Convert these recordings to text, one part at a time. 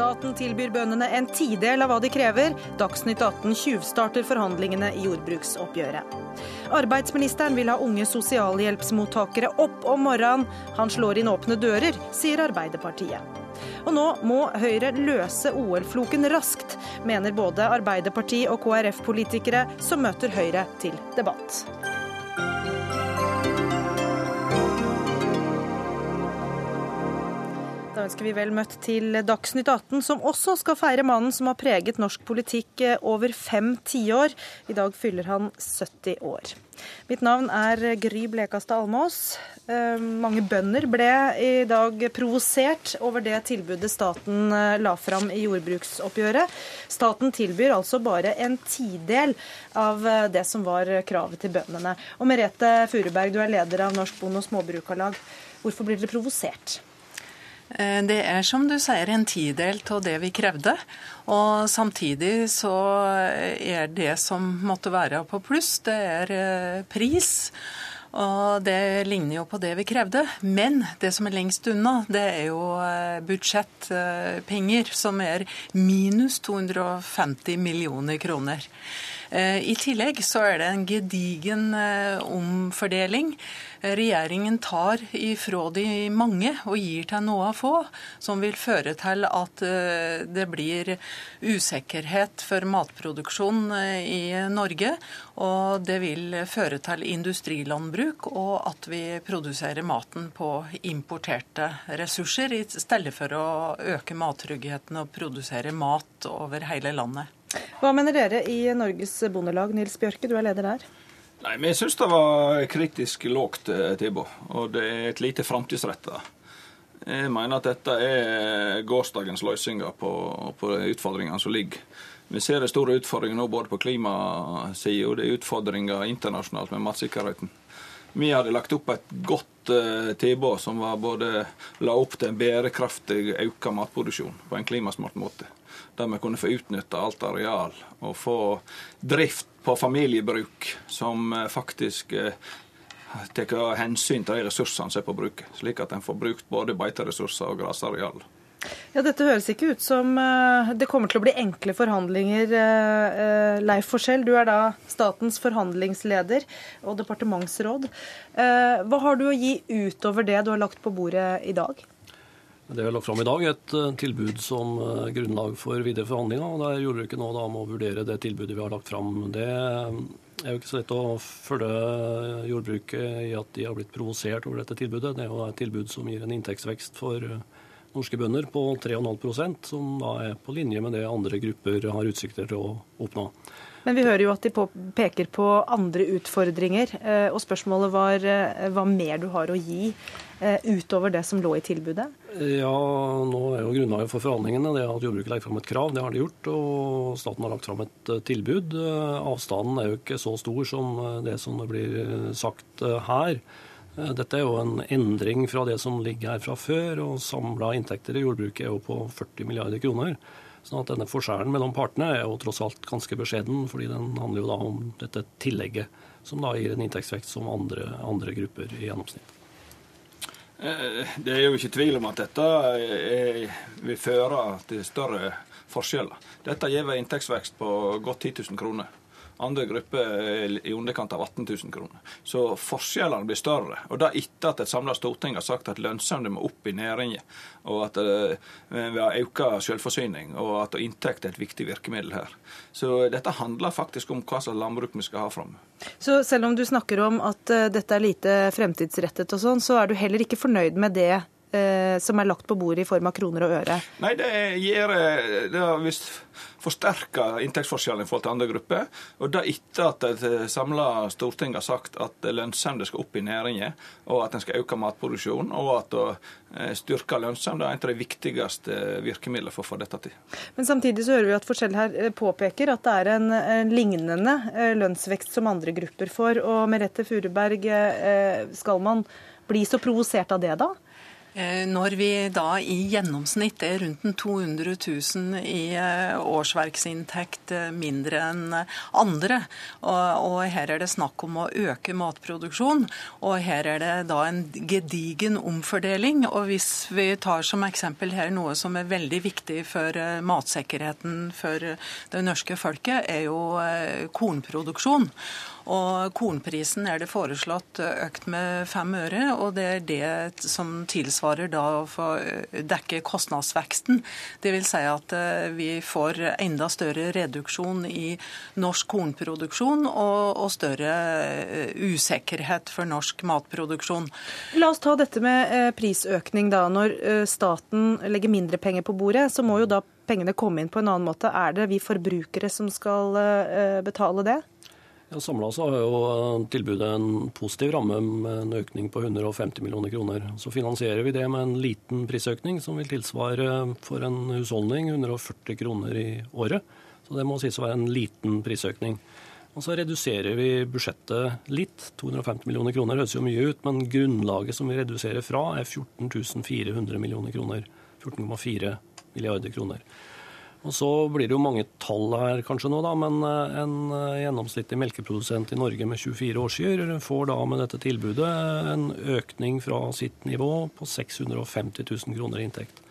Staten tilbyr bøndene en tidel av hva de krever. Dagsnytt 18 tjuvstarter forhandlingene i jordbruksoppgjøret. Arbeidsministeren vil ha unge sosialhjelpsmottakere opp om morgenen. Han slår inn åpne dører, sier Arbeiderpartiet. Og nå må Høyre løse OL-floken raskt, mener både Arbeiderparti- og KrF-politikere som møter Høyre til debatt. Da ønsker vi vel møtt til Dagsnytt 18, som også skal feire mannen som har preget norsk politikk eh, over fem tiår. I dag fyller han 70 år. Mitt navn er Gry Blekastad Almås. Eh, mange bønder ble i dag provosert over det tilbudet staten eh, la fram i jordbruksoppgjøret. Staten tilbyr altså bare en tidel av det som var kravet til bøndene. Og Merete Furuberg, du er leder av Norsk Bonde- og Småbrukarlag. Hvorfor blir dere provosert? Eh, det er som du sier en tidel av det vi krevde. Og samtidig så er det som måtte være på pluss, det er eh, pris. Og det ligner jo på det vi krevde. Men det som er lengst unna, det er jo eh, budsjettpenger, som er minus 250 millioner kroner. I tillegg så er det en gedigen omfordeling. Regjeringen tar ifra de mange og gir til noe få, som vil føre til at eh, det blir usikkerhet for matproduksjon eh, i Norge. Og det vil føre til industrilandbruk, og at vi produserer maten på importerte ressurser, i stedet for å øke mattryggheten og produsere mat over hele landet. Hva mener dere i Norges Bondelag? Nils Bjørke, du er leder der. Nei, Vi syns det var kritisk lågt eh, tilbud, og det er et lite framtidsretta. Jeg mener at dette er gårsdagens løsninger på, på utfordringene som ligger. Vi ser det store utfordringer nå både på klimasida og det er utfordringer internasjonalt med matsikkerheten. Vi hadde lagt opp et godt uh, tilbud som både la opp til en bærekraftig økt matproduksjon på en klimasmart måte. Der vi kunne få utnytta alt areal og få drift på familiebruk som eh, faktisk eh, tar hensyn til de ressursene som er på bruket, slik at en får brukt både beiteressurser og grasareal. Ja, Dette høres ikke ut som eh, det kommer til å bli enkle forhandlinger. Leif Forskjell, du er da statens forhandlingsleder og departementsråd. Hva har du å gi utover det du har lagt på bordet i dag? Det har lagt fram i dag, er et eh, tilbud som eh, grunnlag for videre forhandlinger. og Der jordbruket nå da må vurdere det tilbudet vi har lagt fram. Det er jo ikke så lett å følge jordbruket i at de har blitt provosert over dette tilbudet. Det er jo et tilbud som gir en inntektsvekst for eh, norske bønder på 3,5% som da er på linje med det andre grupper har utsikter til å oppnå. Men vi hører jo at de peker på andre utfordringer. Og spørsmålet var hva mer du har å gi Eh, utover det som lå i tilbudet? Ja, nå er jo grunnlaget for forhandlingene det at jordbruket legger fram et krav. Det har de gjort. Og staten har lagt fram et eh, tilbud. Eh, avstanden er jo ikke så stor som det som det blir sagt her. Dette er jo en endring fra det som ligger her fra før, og samla inntekter i jordbruket er jo på 40 milliarder kroner. Sånn at denne forskjellen mellom partene er jo tross alt ganske beskjeden, fordi den handler jo da om dette tillegget, som da gir en inntektsvekst som andre, andre grupper i gjennomsnitt. Eh, det er jo ikke tvil om at dette vil føre til større forskjeller. Dette gir inntektsvekst på godt 10 000 kroner. Andre grupper er i underkant av 18 000 kroner. Så forskjellene blir større. Og det etter at et samla storting har sagt at lønnsomhet må opp i næringa, og at eh, vi har økt selvforsyning, og at inntekt er et viktig virkemiddel her. Så dette handler faktisk om hva slags landbruk vi skal ha framover. Så selv om du snakker om at uh, dette er lite fremtidsrettet og sånn, så er du heller ikke fornøyd med det som er lagt på bordet i form av kroner og øre? Nei, det gir eh, det Hvis visst forsterka inntektsforskjellen i forhold til andre grupper. Og det etter at et samla storting har sagt at lønnsomhet skal opp i næringa, og at en skal øke matproduksjonen, og at å styrke lønnsomhet er et av de viktigste virkemidlene for å få dette til. Men samtidig så hører vi at Forskjell her påpeker at det er en, en lignende lønnsvekst som andre grupper får. Og Merete Furuberg, skal man bli så provosert av det, da? Eh, når vi da i gjennomsnitt er rundt 200 000 i eh, årsverksinntekt eh, mindre enn andre, og her er det snakk om å øke matproduksjon, og her er det da en gedigen omfordeling. Og hvis vi tar som eksempel her noe som er veldig viktig for matsikkerheten for det norske folket, er jo kornproduksjon. Og kornprisen er det foreslått økt med fem øre, og det er det som tilsvarer da å dekke kostnadsveksten. Det vil si at eh, vi får enda større reduksjon i norsk kornproduksjon og, og større eh, usikkerhet for norsk matproduksjon. La oss ta dette med eh, prisøkning, da. Når staten legger mindre penger på bordet, så må jo da pengene komme inn på en annen måte. Er det vi forbrukere som skal betale det? Ja, Samla har jo eh, tilbudet en positiv ramme med en økning på 150 millioner kroner. Så finansierer vi det med en liten prisøkning som vil tilsvare for en husholdning 140 kroner i året. Så det må sies å være en liten prisøkning. Og så reduserer vi budsjettet litt. 250 millioner kroner høres jo mye ut, men grunnlaget som vi reduserer fra, er 14 400 millioner kroner. 14,4 milliarder kroner. Og Så blir det jo mange tall her kanskje nå, da, men eh, en eh, gjennomsnittlig melkeprodusent i Norge med 24 årskyr får da med dette tilbudet en økning fra sitt nivå på 650 000 kroner i inntekt.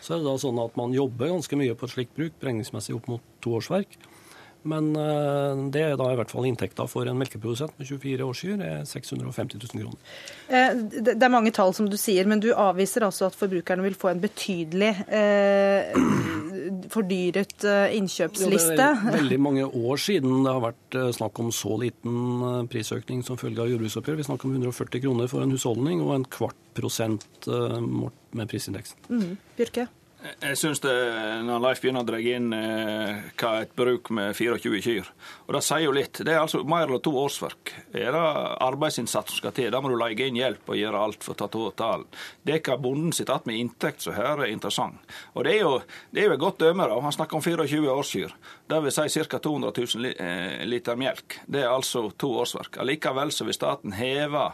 Så er det da sånn at man jobber ganske mye på et slikt bruk, beregningsmessig opp mot to årsverk. Men eh, det er da i hvert fall inntekta for en melkeprodusent med 24 årskyr er 650 000 kroner. Det er mange tall som du sier, men du avviser altså at forbrukerne vil få en betydelig eh, fordyret innkjøpsliste? innkjøpsliste. det er veldig mange år siden det har vært eh, snakk om så liten eh, prisøkning som følge av jordbruksoppgjør. Vi snakker om 140 kroner for en husholdning og en kvart prosent med prisindeksen. Mm. Bjørke? Jeg syns det når Leif begynner å dra inn eh, hva et bruk med 24 kyr Og det sier jo litt. Det er altså mer enn to årsverk. Er det arbeidsinnsats som skal til? Da må du leie inn hjelp og gjøre alt for å ta totalen. Det hva bonden sitter igjen med inntekt som her er interessant. Og det er jo, det er jo et godt dømme. da. Han snakker om 24 årskyr. Det vil si ca. 200 000 liter melk. Det er altså to årsverk. Allikevel så vil staten heve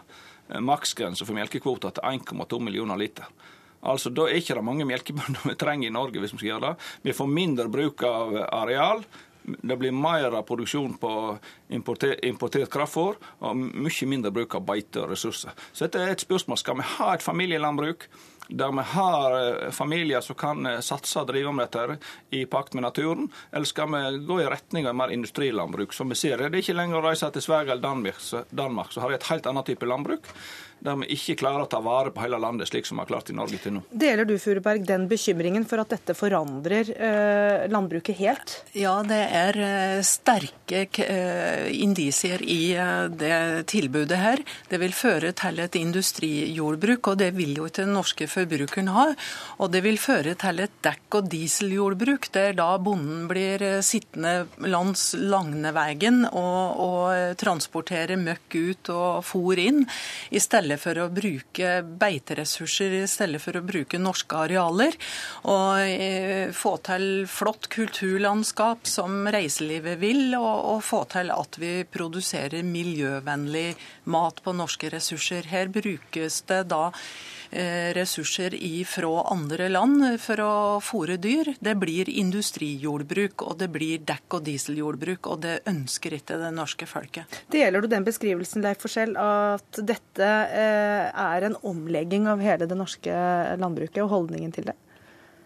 maksgrensa for melkekvoter til 1,2 millioner liter. Altså, Da er ikke det mange melkebønder vi trenger i Norge hvis vi skal gjøre det. Vi får mindre bruk av areal. Det blir mer produksjon på importert, importert kraftfôr og mye mindre bruk av beite og ressurser. Så dette er et spørsmål. Skal vi ha et familielandbruk? der vi har eh, familier som kan eh, satse og drive med dette i pakt med naturen, eller skal vi gå i retning av mer industrilandbruk? Som vi ser, Det er ikke lenger å reise til Sverige eller Danmark så har vi et helt annet type landbruk der vi ikke klarer å ta vare på hele landet, slik som vi har klart i Norge til nå. Deler du Furuberg, den bekymringen for at dette forandrer eh, landbruket helt? Ja, det er eh, sterke eh, indisier i eh, det tilbudet her. Det vil føre til et industrijordbruk, og det vil jo ikke den norske forbrukeren ha. Og det vil føre til et dekk- og dieseljordbruk, der da bonden blir sittende langs Lagneveien og, og transportere møkk ut og fôr inn, i stedet stedet for å bruke beiteressurser, i stedet for å bruke norske arealer. Og eh, få til flott kulturlandskap som reiselivet vil, og, og få til at vi produserer miljøvennlig mat på norske ressurser. Her brukes det da ressurser fra andre land for å fòre dyr. Det blir industrijordbruk, og det blir dekk- og dieseljordbruk. Og det ønsker ikke det norske folket. Deler du den beskrivelsen, Leif Forskjell, at dette eh, er en omlegging av hele det norske landbruket, og holdningen til det?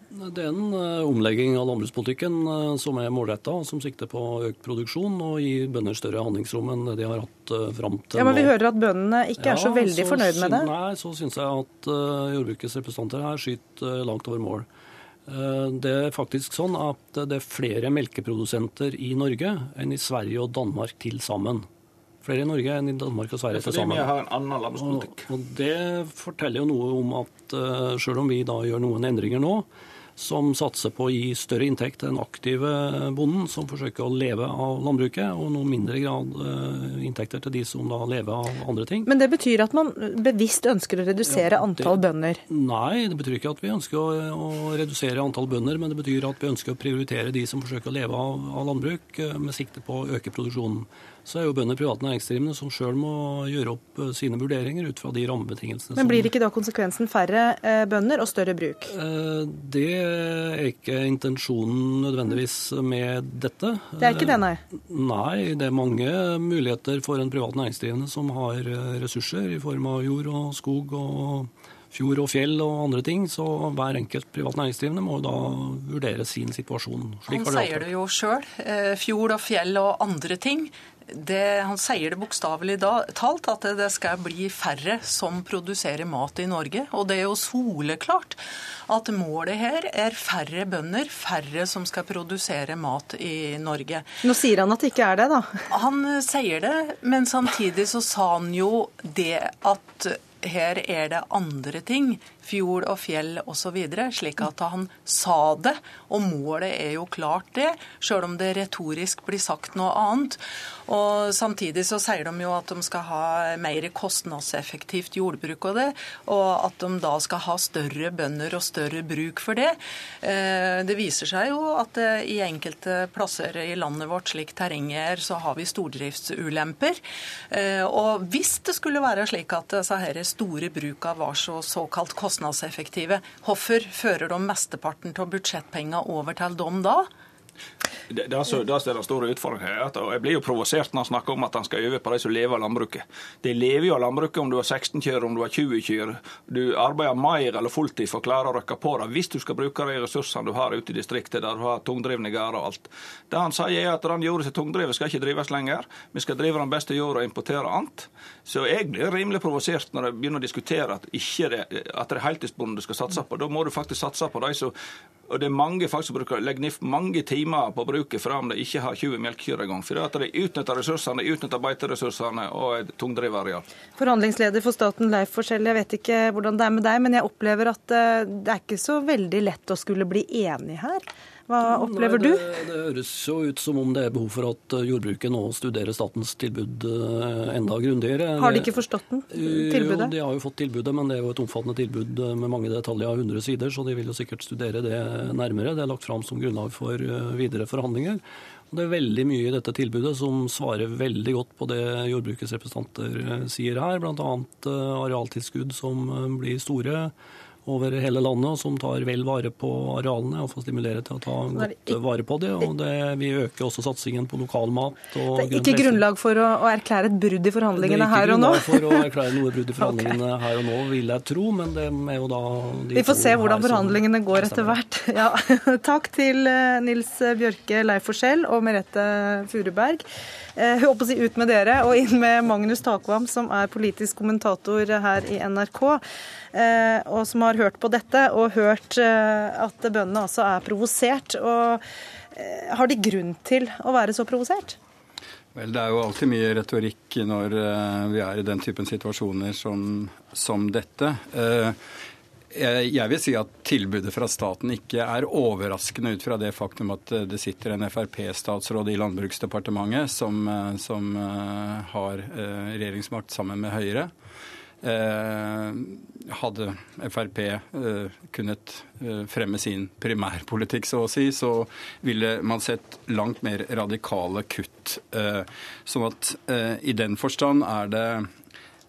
Det er en eh, omlegging av landbrukspolitikken eh, som er målretta, som sikter på økt produksjon og gi bønder større handlingsrom enn de har hatt eh, fram til nå. Ja, Men vi hører at bøndene ikke er så veldig så, fornøyd med det? Nei, så syns jeg at jordbrukets representanter her skyter langt over mål. Det er faktisk sånn at det er flere melkeprodusenter i Norge enn i Sverige og Danmark til sammen. Flere i Norge enn i Danmark og Sverige til sammen. Fordi vi har en annen landbrukspolitikk. Og, og det forteller jo noe om at selv om vi da gjør noen endringer nå, som satser på å gi større inntekt til den aktive bonden, som forsøker å leve av landbruket, og noe mindre grad eh, inntekter til de som da lever av andre ting. Men det betyr at man bevisst ønsker å redusere ja, det, antall bønder? Nei, det betyr ikke at vi ønsker å, å, redusere antall bønder, men det betyr at vi ønsker å prioritere de som forsøker å leve av, av landbruk, eh, med sikte på å øke produksjonen. Så er jo bønder private næringsdrivende som sjøl må gjøre opp eh, sine vurderinger ut fra de rammebetingelsene Men blir det ikke da konsekvensen færre eh, bønder og større bruk? Eh, det er ikke intensjonen nødvendigvis med dette. Det er ikke det, nei? Nei, det er mange muligheter for en privat næringsdrivende som har ressurser i form av jord og skog og fjord og fjell og andre ting. Så hver enkelt privat næringsdrivende må da vurdere sin situasjon. Slik han sier det jo sjøl. Fjord og fjell og andre ting. Det, han sier det bokstavelig talt, at det skal bli færre som produserer mat i Norge. Og det er jo soleklart at målet her er færre bønder, færre som skal produsere mat i Norge. Nå sier han at det ikke er det, da? Han sier det, men samtidig så sa han jo det at her er det andre ting, fjord og fjell osv., slik at han sa det. Og målet er jo klart det, sjøl om det retorisk blir sagt noe annet. Og Samtidig så sier de jo at de skal ha mer kostnadseffektivt jordbruk og det, og at de da skal ha større bønder og større bruk for det. Eh, det viser seg jo at eh, i enkelte plasser i landet vårt, slik terrenget er, så har vi stordriftsulemper. Eh, og hvis det skulle være slik at disse store bruka var så såkalt kostnadseffektive, hvorfor fører de mesteparten av budsjettpengene over til dem da? Det, det, altså, det er den store utfordringen her. og Jeg blir jo provosert når han snakker om at han skal øve på de som lever av landbruket. De lever jo av landbruket om du har 16 kyr, om du har 20 kyr. Du arbeider mer eller fulltid for å klare å røkke på det hvis du skal bruke de ressursene du har ute i distriktet, der du har tungdrivne gårder og alt. Det han sier er at den jorda som er tungdrevet, skal ikke drives lenger. Vi skal drive den beste jorda og importere annet. Så jeg blir rimelig provosert når jeg begynner å diskutere at, ikke det, at det er heltidsbonden du skal satse på. Da må du faktisk satse på de som og det er mange faktisk som bruker, legger ned mange timer på å bruke for om de ikke har 20 melkekyr engang. For at de utnytter ressursene, de utnytter beiteressursene og et tungdrivareal. Forhandlingsleder for staten Leif Forskjell, jeg vet ikke hvordan det er med deg, men jeg opplever at eh, det er ikke så veldig lett å skulle bli enig her. Hva opplever Nei, det, du? Det høres jo ut som om det er behov for at eh, jordbruket nå studerer statens tilbud eh, enda grundigere. Har de ikke forstått den, tilbudet? Jo, de har jo fått tilbudet, men det er jo et omfattende tilbud eh, med mange detaljer av 100 sider, så de vil jo sikkert studere det nærmere. Det er lagt fram som grunnlag for videre forhandlinger. Det er veldig mye i dette tilbudet som svarer veldig godt på det jordbrukets representanter sier her, bl.a. arealtilskudd som blir store over hele landet, og som tar vel vare på arealene. og får stimulere til å ta godt vare på det. og det, Vi øker også satsingen på lokalmat. det er ikke grunnlag for å, å, erklære et brudd i forhandlingene her og nå? Det er ikke grunnlag for å erklære noe brudd i forhandlingene okay. her og nå, vil jeg tro. Men det er jo da Vi får se hvordan forhandlingene går etter hvert. Ja. Takk til eh, Nils Bjørke Leiforskjell og Merete Furuberg. Eh, håper å si ut med dere og inn med Magnus Takvam, som er politisk kommentator her i NRK. Eh, og som har hørt på dette og hørt eh, at bøndene altså er provosert. Og eh, har de grunn til å være så provosert? Vel, Det er jo alltid mye retorikk når vi er i den typen situasjoner som, som dette. Jeg vil si at tilbudet fra staten ikke er overraskende ut fra det faktum at det sitter en Frp-statsråd i Landbruksdepartementet som, som har regjeringsmakt sammen med Høyre. Eh, hadde Frp eh, kunnet eh, fremme sin primærpolitikk, så å si, så ville man sett langt mer radikale kutt. Sånn at i den forstand er det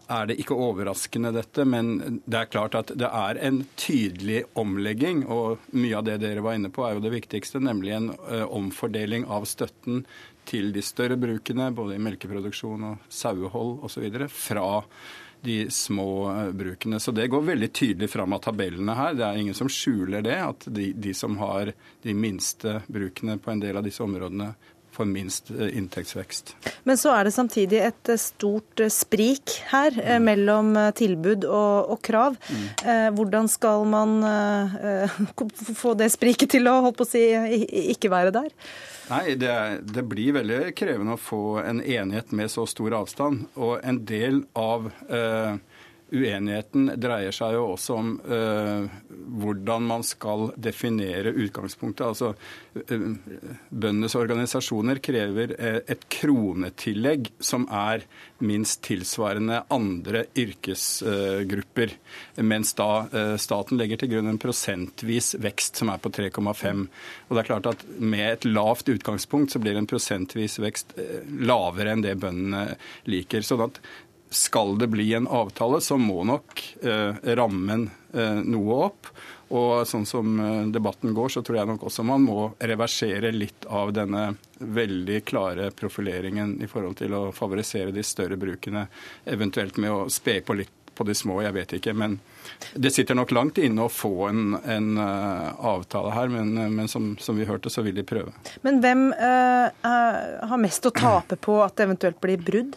er det ikke overraskende, dette, men det er klart at det er en tydelig omlegging. Og mye av det dere var inne på, er jo det viktigste, nemlig en omfordeling av støtten til de større brukene, både i melkeproduksjon og sauehold osv., fra de små eh, brukene. Så det går veldig tydelig fram av tabellene her. Det er ingen som skjuler det, at de, de som har de minste brukene på en del av disse områdene, får minst eh, inntektsvekst. Men så er det samtidig et eh, stort sprik her mm. mellom tilbud og, og krav. Mm. Hvordan skal man få det spriket til å, holdt på å si, ikke være der? Nei, det, det, blir veldig krevende å få en enighet med så stor avstand. Og en del av eh, Uenigheten dreier seg jo også om uh, hvordan man skal definere utgangspunktet. Altså, uh, Bøndenes organisasjoner krever et kronetillegg som er minst tilsvarende andre yrkesgrupper, mens da staten legger til grunn en prosentvis vekst som er på 3,5. Og det er klart at Med et lavt utgangspunkt så blir en prosentvis vekst lavere enn det bøndene liker. sånn at skal det bli en avtale, så må nok eh, rammen eh, noe opp. Og sånn som eh, debatten går, så tror jeg nok også man må reversere litt av denne veldig klare profileringen i forhold til å favorisere de større brukene, eventuelt med å spe på litt på de små, jeg vet ikke. Men det sitter nok langt inne å få en, en uh, avtale her, men, men som, som, vi hørte, så vil de prøve. Men hvem uh, har mest å tape på at det eventuelt blir brudd?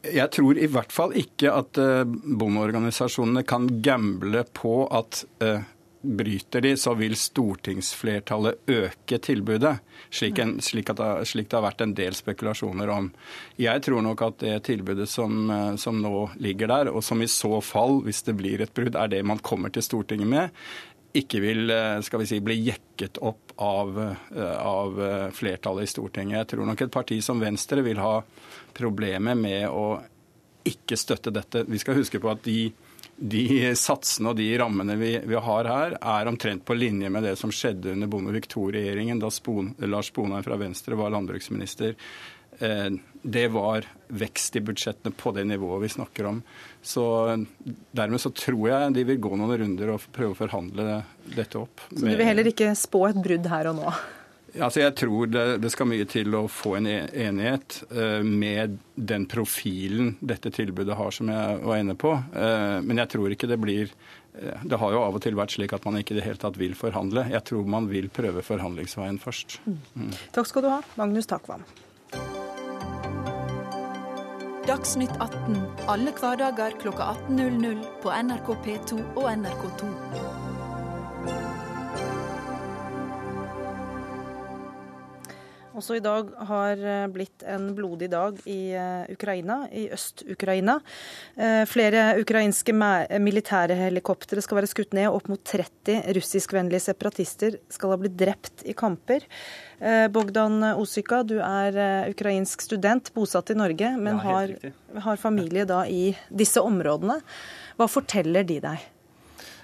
Jeg tror i hvert fall ikke at uh, bondeorganisasjonene kan gamble på at uh, bryter de, så vil stortingsflertallet øke tilbudet, slik, en, slik, det, slik, det, har vært en del spekulasjoner om. Jeg tror nok at det tilbudet som, uh, som nå ligger der, og som i så fall, hvis det blir et brudd, er det man kommer til Stortinget med, ikke vil skal vi si, bli jekket opp av, av flertallet i Stortinget. Jeg tror nok et parti som Venstre vil ha problemet med å ikke støtte dette. Vi skal huske på at de, de satsene og de rammene vi, vi, har her, er omtrent på linje med det som skjedde under Bondevik II-regjeringen, da Spon, Lars Sponheim fra Venstre var landbruksminister. Eh, det var vekst i budsjettene på det nivået vi snakker om. Så Dermed så tror jeg de vil gå noen runder og prøve å forhandle dette opp. Så du vil heller ikke spå et brudd her og nå? Altså jeg tror det, det, skal mye til å få en e-, enighet uh, med den profilen dette tilbudet har, som jeg var inne på. Uh, men jeg tror ikke det blir uh, Det har jo av og til vært slik at man ikke i det hele tatt vil forhandle. Jeg tror man vil prøve forhandlingsveien først. Mm. Mm. Takk skal du ha, Magnus Takvam. Dagsnytt 18 alle hverdager kl 18.00 på NRK P2 og NRK2. Også i dag har eh, blitt en blodig dag i eh, Ukraina, i Øst-Ukraina. Eh, flere ukrainske militære helikoptre skal være skutt ned. Opp mot 30 russiskvennlige separatister skal ha blitt drept i kamper. Bogdan Osyka, du er ukrainsk student, bosatt i Norge, men ja, har, har familie da i disse områdene. Hva forteller de deg?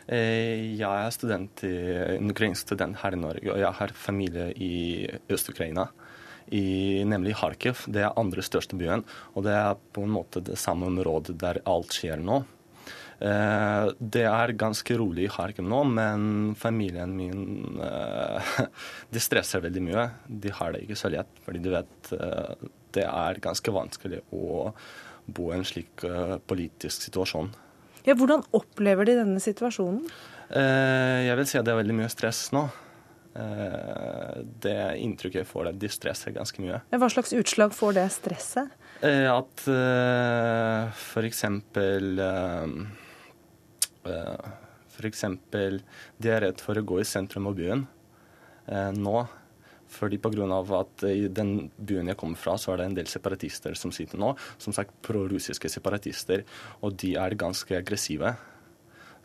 Jeg er student, en ukrainsk student her i Norge, og jeg har familie i Øst-Ukraina i, nemlig Kharkiv. Det er andre største byen, og det er på en måte det samme området der alt skjer nå. Eh, det er ganske rolig i Kharkiv nå, men familien min eh, de stresser veldig mye. De har det ikke så lett, fordi du vet eh, det er ganske vanskelig å bo i en slik politisk situasjon. Ja, hvordan opplever de denne situasjonen? Jeg vil si at det er veldig mye stress nå. Eh, det inntrykket jeg får, det de stresser ganske mye. Hva slags utslag får det stresset? Eh, at f.eks. for eksempel de er redd for å gå i sentrum av byen nå. Fordi pga. at i den byen jeg kommer fra, så er det en del separatister som sitter nå. Som sagt prorussiske separatister. Og de er ganske aggressive.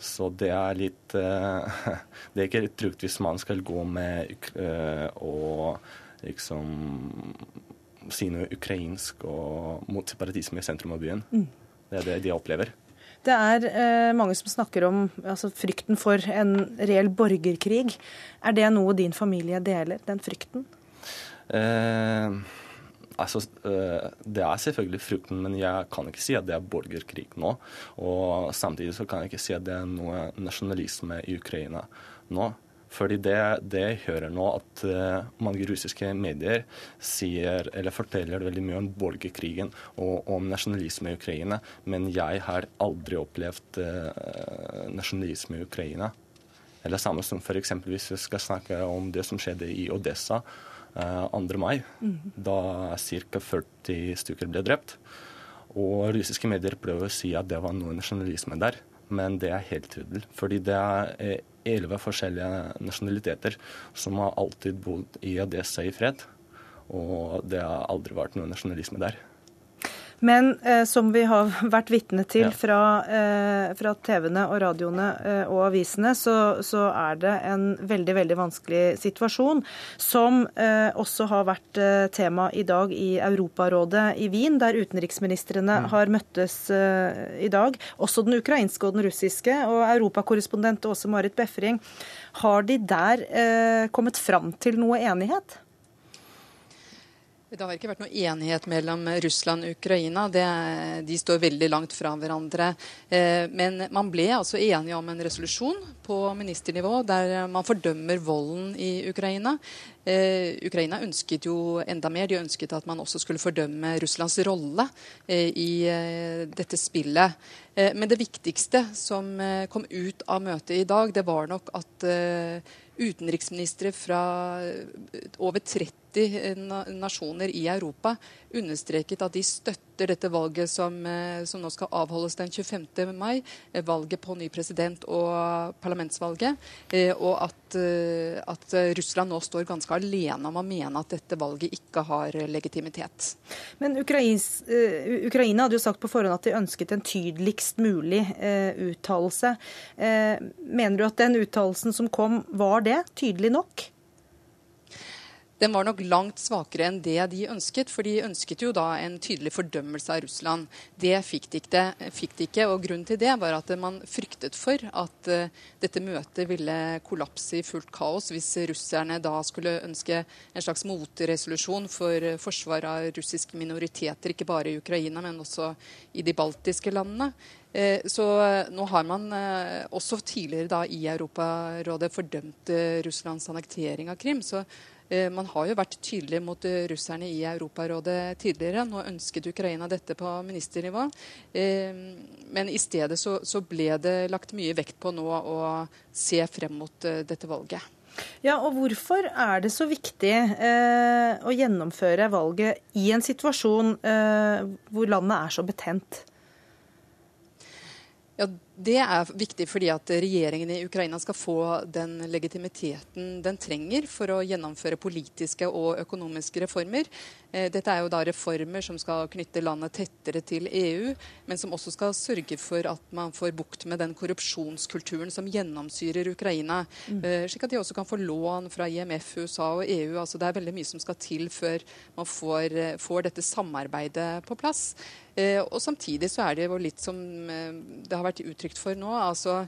Så det er litt uh, Det er ikke trygt hvis man skal gå med uh, og liksom si noe ukrainsk og mot separatisme i sentrum av byen. Mm. Det er det de opplever. Det er eh, mange som snakker om altså, frykten for en reell borgerkrig. Er det noe din familie deler, den frykten? Eh, Altså, eh, det er selvfølgelig frukten, men jeg kan ikke si at det er borgerkrig nå. Og samtidig så kan jeg ikke si at det er noe nasjonalisme i Ukraina nå. Fordi det, jeg hører nå, at uh, mange russiske medier sier, eller forteller veldig mye om borgerkrigen og om nasjonalisme i Ukraina, men jeg har aldri opplevd uh, nasjonalisme i Ukraina. Eller samme som f.eks. hvis vi skal snakke om det som skjedde i Odessa. 2. Eh, mai, mm. da ca. 40 stykker ble drept. Og russiske medier prøver å si at det var noe nasjonalisme der, men det er helt tydelig. Fordi det er eh, elleve forskjellige nasjonaliteter som har alltid bodd i Adessa i fred. Og det har aldri vært noe nasjonalisme der. Men eh, som vi har vært vitne til ja. fra, eh, fra TV-ene og radioene eh, og avisene, så, så, er det en veldig veldig vanskelig situasjon, som eh, også har vært eh, tema i dag i Europarådet i Wien, der utenriksministrene mm. har møttes eh, i dag. Også den ukrainske og den russiske. Og europakorrespondent Åse Marit Befring, har de der kommet fram til noe enighet? Det har ikke vært noe enighet mellom Russland og Ukraina. Det, de står veldig langt fra hverandre. Eh, men man ble altså enige om en resolusjon på ministernivå der man fordømmer volden i Ukraina. Eh, Ukraina ønsket jo enda mer. De ønsket at man også skulle fordømme Russlands rolle eh, i dette spillet. Men det viktigste som kom ut av møtet i dag, det var nok at utenriksministre fra over 30 nasjoner i Europa understreket at de støtter dette valget som, eh, som nå skal avholdes den 25. mai, eh, valget på ny president og parlamentsvalget, eh, og at, at Russland nå står ganske alene om å mene at dette valget ikke har legitimitet. Men Ukrains, Ukraina hadde jo sagt på forhånd at de ønsket en tydeligst mulig uttalelse. Mener du at den uttalelsen som kom, var det tydelig nok? Den var nok langt svakere enn det de ønsket. For de ønsket jo da en tydelig fordømmelse av Russland. Det fikk de ikke, fikk de ikke og grunnen til det var at man fryktet for at uh, dette møtet ville kollapse i fullt kaos hvis russerne da skulle ønske en slags motresolusjon for forsvar av russiske minoriteter, ikke bare i Ukraina, men også i de baltiske landene. Eh, så nå har man også tidligere da i Europarådet fordømt Russlands annektering av Krim. Så Eh, man har jo vært tydelig mot eh, russerne i Europarådet tidligere. Nå ønsket Ukraina dette på ministernivå. Eh, men i stedet så, ble det lagt mye vekt på nå å se frem mot dette valget. Ja, og Hvorfor er det så viktig eh, å gjennomføre valget i en situasjon eh, hvor landet er så betent? Ja, Det er viktig fordi at regjeringen i Ukraina skal få den legitimiteten den trenger for å gjennomføre politiske og økonomiske reformer. Eh, dette er jo da reformer som skal knytte landet tettere til EU, men som også skal sørge for at man får bukt med den korrupsjonskulturen som gjennomsyrer Ukraina. Mm. Eh, slik at de også kan få lån fra IMF, USA og EU. Altså det er veldig mye som skal til før man får, eh, får dette samarbeidet på plass. Og Samtidig så er det jo litt som det har vært uttrykt for nå. altså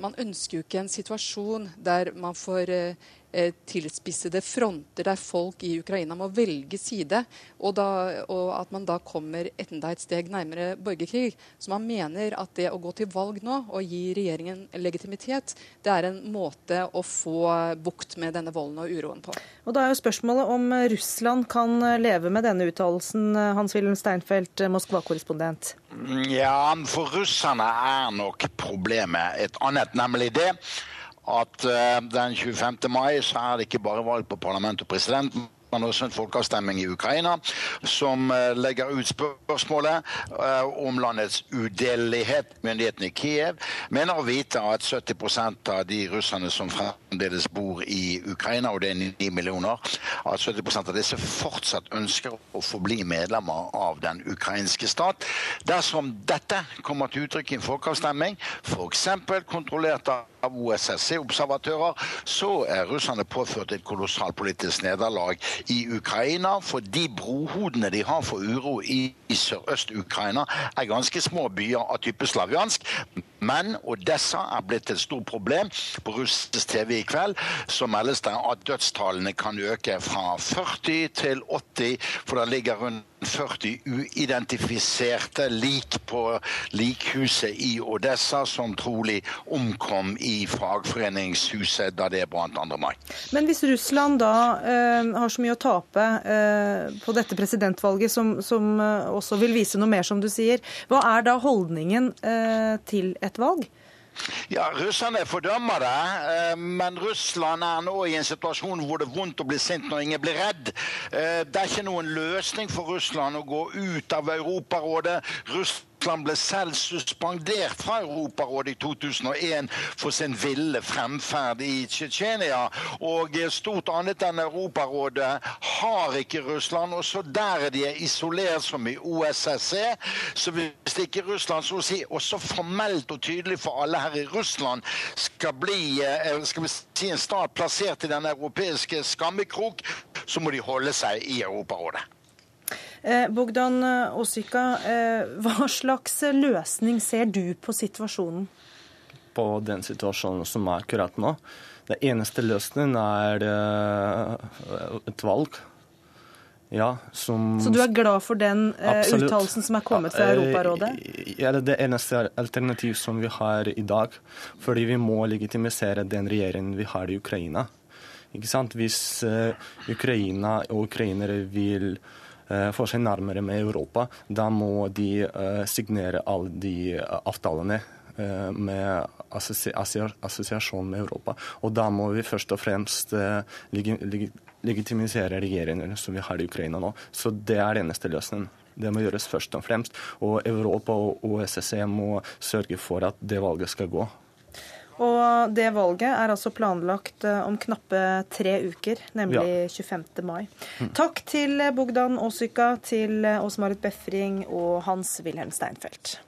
Man ønsker jo ikke en situasjon der man får Eh, tilspissede fronter der folk i Ukraina må velge side, og, da, og, at man da kommer enda et steg nærmere borgerkrig. Så man mener at det å gå til valg nå og gi regjeringen legitimitet, det er en måte å få bukt med denne volden og uroen på. Og Da er jo spørsmålet om Russland kan leve med denne uttalelsen, Hans-Wilhelm Steinfeld, Moskva-korrespondent? Ja, for russerne er nok problemet et annet, nemlig det at uh, den 25. mai så er det ikke bare valg på parlament og president, men også en folkeavstemning i Ukraina som uh, legger ut spørsmålet uh, om landets udelelighet. Myndighetene i Kiev mener å vite at 70% av de russerne som fremdeles bor i Ukraina, og det er 9 millioner, at 70% av disse fortsatt ønsker å forbli medlemmer av den ukrainske stat. Dersom dette kommer til uttrykk i en folkeavstemning, f.eks. kontrollert av av OSSE-observatører, så er russerne påført et kolossalt politisk nederlag i Ukraina. For de brohodene de har for uro i, i sørøst-Ukraina, er ganske små byer av type slaviansk. Men Odessa er blitt et stort problem. På russisk TV i kveld så meldes det at dødstallene kan øke fra 40 til 80, for det ligger rundt 40 uidentifiserte lik på likhuset i Odessa, som trolig omkom i fagforeningshuset da det brant 2. mai. Men hvis Russland da eh, har så mye å tape eh, på dette presidentvalget, som, som eh, også vil vise noe mer, som du sier, hva er da holdningen eh, til et valg? Ja, Russerne fordømmer det, eh, men Russland er nå i en situasjon hvor det er vondt å bli sint når ingen blir redd. Eh, det er ikke noen løsning for Russland å gå ut av Europarådet. Russland Russland ble selv suspendert fra Europarådet i 2001 for sin ville fremferd i Tsjetsjenia. Og stort annet enn Europarådet har ikke Russland. Også der er de isolert som i OSSE. Så hvis ikke Russland så å si også formelt og tydelig for alle her i Russland skal bli eh, skal vi si, en stat plassert i den europeiske skammekrok, så må de holde seg i Europarådet. Eh, Bogdan Osika, eh, hva slags løsning ser du på situasjonen? På den situasjonen som er akkurat nå? Det eneste løsningen er et valg. Ja, som, Så du er glad for den uttalelsen som er kommet fra Europarådet? Ja, det er det eneste alternativ som vi har i dag. Fordi vi må legitimisere den regjeringen vi har i Ukraina. Ikke sant? Hvis Ukraina og ukrainere vil uh, få seg nærmere med Europa, da må de uh, signere alle de avtalene med assosiasjon med Europa. Og da må vi først og fremst legitimisere regjeringen som vi har i Ukraina nå. Så det er den eneste løsningen. Det må gjøres først og fremst. Og Europa og OSSE må sørge for at det valget skal gå. Og det valget er altså planlagt om knappe tre uker, nemlig ja. 25. mai. Takk til Bogdan Åsyka, til Åse-Marit Befring og Hans-Wilhelm Steinfeld.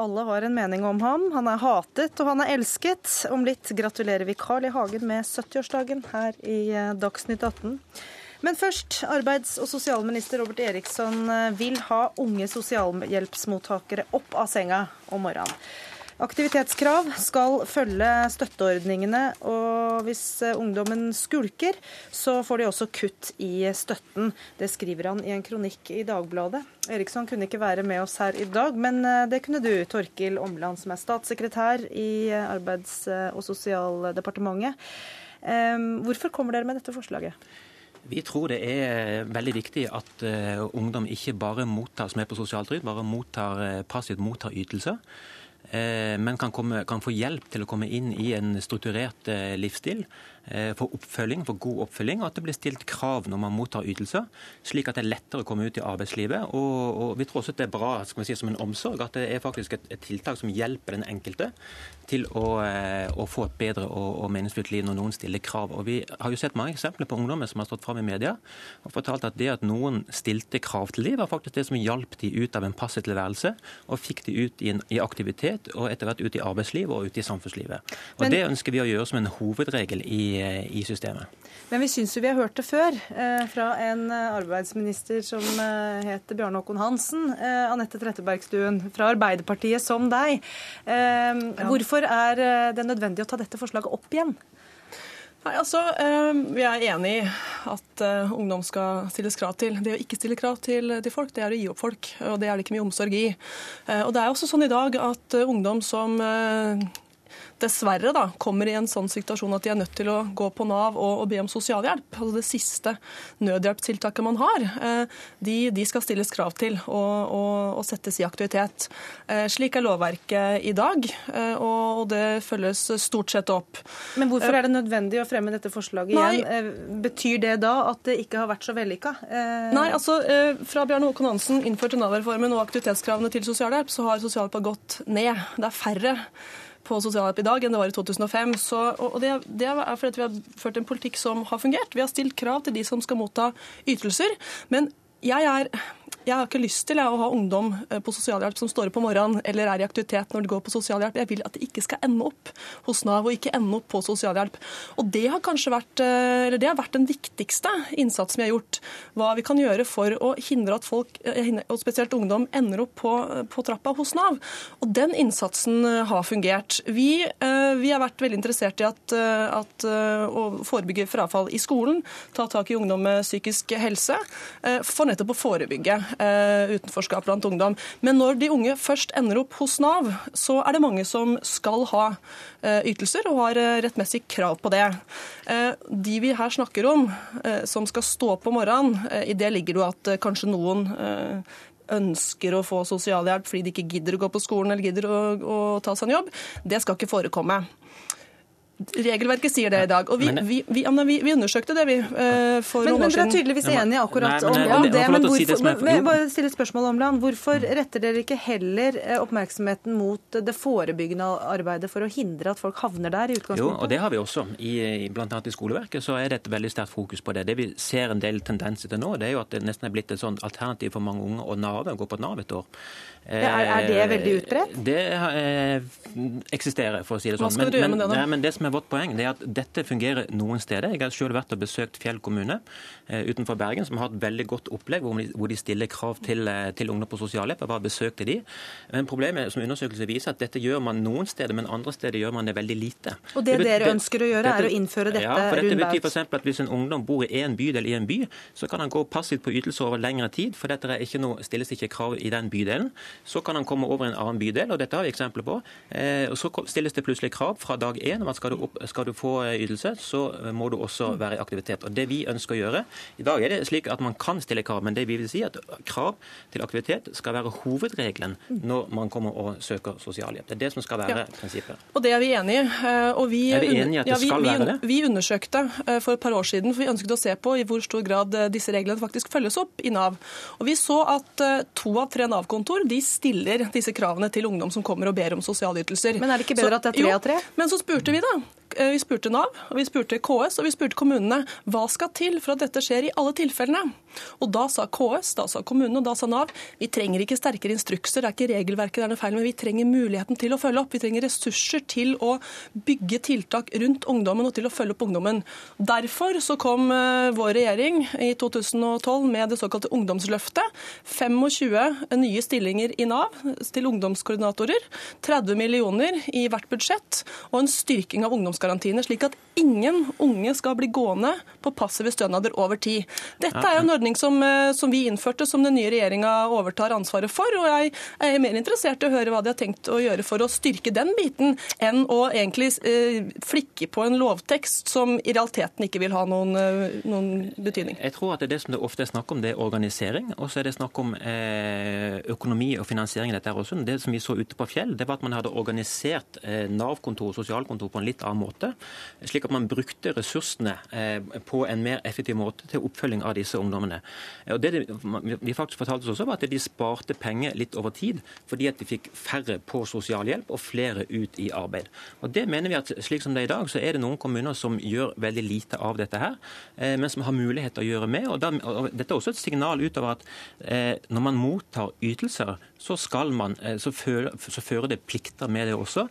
Alle har en mening om ham. Han er hatet og han er elsket. Om litt gratulerer vi Carl I. Hagen med 70-årsdagen her i Dagsnytt 18. Men først, arbeids- og sosialminister Robert Eriksson vil ha unge sosialhjelpsmottakere opp av senga om morgenen. Aktivitetskrav skal følge støtteordningene, og hvis ungdommen skulker, så får de også kutt i støtten. Det skriver han i en kronikk i Dagbladet. Eriksson kunne ikke være med oss her i dag, men eh, det kunne du, Torkil Omland, som er statssekretær i Arbeids- og sosialdepartementet. Hvorfor kommer dere med dette forslaget? Vi tror det er veldig viktig at uh, ungdom ikke bare mottar som er på sosialtrygd, bare mottar, uh, passivt mottar ytelser. Uh, men kan, komme, kan, få hjelp til å komme inn i en strukturert livsstil Eh, for oppfølging, for god oppfølging, og at det blir stilt krav når man mottar ytelser, slik at det er lettere å komme ut i arbeidslivet. Og, og vi tror også at det er bra skal vi si, som en omsorg, at det er faktisk et, et tiltak som hjelper den enkelte til å, eh, å få et bedre og, og, meningsfylt liv når noen stiller krav. Og Vi har jo sett mange eksempler på ungdommer som har stått fram i media og fortalt at det at noen stilte krav til dem, var faktisk det som hjalp de ut av en passiv tilværelse og fikk de ut i, en, i aktivitet og etter hvert ut i arbeidslivet og ut i samfunnslivet. Og Men... Det ønsker vi å gjøre som en hovedregel i i systemet. Men vi syns jo vi har hørt det før eh, fra en eh, arbeidsminister som eh, heter Bjarne Håkon Hansen. Anette Trettebergstuen fra Arbeiderpartiet, som deg. Hvorfor er det nødvendig å ta dette forslaget opp igjen? Nei, altså, Vi er enig i at ungdom skal stilles krav til. Det å ikke stille krav til, til, folk, det er å gi opp folk. Og det er det ikke mye omsorg i. Og det er også sånn i dag at ungdom som dessverre da, kommer i en sånn situasjon at de er nødt til å gå på Nav og, og be om sosialhjelp. Altså Det siste nødhjelpstiltaket man har, eh, de, de skal stilles krav til og, og, og settes i aktivitet. Eh, slik er lovverket i dag, eh, og det følges stort sett opp. Men hvorfor er det nødvendig å fremme dette forslaget Nei, igjen? Betyr det da at det ikke har vært så vellykka? Nei, altså fra Bjarne Håkon Hansen innførte Nav-reformen og aktivitetskravene til sosialhjelp, så har sosialhjelpa gått ned. Det er færre på sosialhjelp i dag enn det var i 2005. Så, og det, det, er fordi vi har ført en politikk som har fungert. Vi har stilt krav til de som skal motta ytelser. Men jeg er jeg har ikke lyst til å ha ungdom eh, på sosialhjelp som står opp på morgenen eller er i aktivitet når de går på sosialhjelp. Jeg vil at de ikke skal ende opp hos Nav og ikke ende opp på sosialhjelp. Og Det har kanskje vært, eh, eller det har vært den viktigste innsatsen vi har gjort. Hva vi kan gjøre for å hindre at folk, eh, og spesielt ungdom, ender opp på, på trappa hos Nav. Og den innsatsen har fungert. Vi, vi har vært veldig interessert i at, at, å forebygge frafall i skolen, ta tak i ungdom med psykisk helse, for nettopp å forebygge utenforskap blant ungdom. Men når de unge først ender opp hos Nav, så er det mange som skal ha uh, ytelser og har uh, rettmessig krav på det. De vi her snakker om, som skal stå opp om morgenen, i det ligger jo at kanskje noen ønsker å få sosialhjelp fordi de ikke gidder å gå på skolen eller gidder å, å ta seg en jobb. Det skal ikke forekomme. Regelverket sier det i dag. Og vi, Men- vi, vi, ja, vi, vi undersøkte det, vi, eh, for Men, noen men dere er tydeligvis enige akkurat Nei, men om, om det. Men hvorfor, si det er- men, bare stille spørsmål om land. Hvorfor retter dere ikke heller eh, oppmerksomheten mot det forebyggende arbeidet for å hindre at folk havner der i utgangspunktet? Jo, og det har vi også. I, blant annet i skoleverket så er det et veldig sterkt fokus på det. Det vi ser en del tendenser til nå, det er jo at det nesten er blitt et sånt alternativ for mange unge å NAVE å gå på Nav et år. Er- er det veldig utbredt? Det eh, eksisterer, for å si det sånn. Hva skal du gjøre med det da? Men, men det som er vårt poeng, det er at dette fungerer noen steder. Jeg har selv vært og besøkt Fjell kommune eh, utenfor Bergen, som har et veldig godt opplegg hvor de, stiller krav til, eh, til ungdom på sosialhjelp. Jeg bare besøkte de. Men problemet som undersøkelser viser, at dette gjør man noen steder, men andre steder gjør man det veldig lite. Og det bet- dere ønsker å gjøre, er å innføre dette ja, for dette betyr rundt for eksempel at Hvis en ungdom bor i en bydel i en by, så kan han gå passivt på ytelser over lengre tid, for dette ikke noe, stilles ikke krav i den bydelen. Så kan han komme over i en annen bydel, og dette har vi eksempler på. Eh, og Så stilles det plutselig krav fra dag én om at skal du, opp, skal du få eh, ytelse, så eh, må du også være i aktivitet. Og det vi ønsker å gjøre I dag er det slik at man kan stille krav, men det vi vil si at krav til aktivitet skal være hovedregelen når man kommer og søker sosialhjelp. Det er det som skal være Ja. prinsippet. Og det er vi enig i. eh, Og vi, Er vi enige i at det ja, vi, skal vi, være det? Vi undersøkte eh, for et par år siden, for vi ønsket å se på i hvor stor grad eh, disse reglene faktisk følges opp i Nav. Og vi så at to av tre Nav-kontor de stiller disse kravene til ungdom som kommer og ber om sosialytelser. Men er det ikke bedre at det er tre av tre? Men så spurte vi, da. Eh, Vi spurte Nav, og vi spurte KS og vi spurte kommunene hva skal til for at dette skjer i alle tilfellene. Og Da sa KS, da sa kommunen og da sa Nav vi trenger ikke sterkere instrukser, det er ikke regelverket det er noe feil, men vi trenger muligheten til å følge opp. Vi trenger ressurser til å bygge tiltak rundt ungdommen og til å følge opp ungdommen. Derfor så kom eh, vår regjering i 2012 med det såkalte ungdomsløftet. 25 nye stillinger i Nav til ungdomskoordinatorer. 30 millioner i hvert budsjett og en styrking av ungdomsgarantiene, slik at ingen unge skal bli gående på passive stønader over tid. Dette er jo en ordning som, eh, som vi innførte, som den nye regjeringa overtar ansvaret for. og Jeg er mer interessert i å høre hva de har tenkt å gjøre for å styrke den biten, enn å egentlig eh, flikke på en lovtekst som i realiteten ikke vil ha noen, eh, noen betydning. Jeg tror at det, er det som det ofte er snakk om, det er organisering. Og så er det snakk om økonomi og finansiering dette her også. Det som vi så ute på Fjell, det var at man hadde organisert Nav-kontor og sosialkontor på en litt annen måte. Slik at man brukte ressursene på en mer effektiv måte til oppfølging av disse ungdommene. Og det de, faktisk fortalte oss også, var at de sparte penger litt over tid, fordi at de fikk færre på sosialhjelp og flere ut i arbeid. Og det mener vi at slik som det er i dag, så er det noen kommuner som gjør veldig lite av dette her, eh, men som har mulighet til å gjøre mer. Og, da, og dette er også et signal utover at eh, når man mottar ytelser, så, skal man, eh, så, fører, så fører det plikter med det også.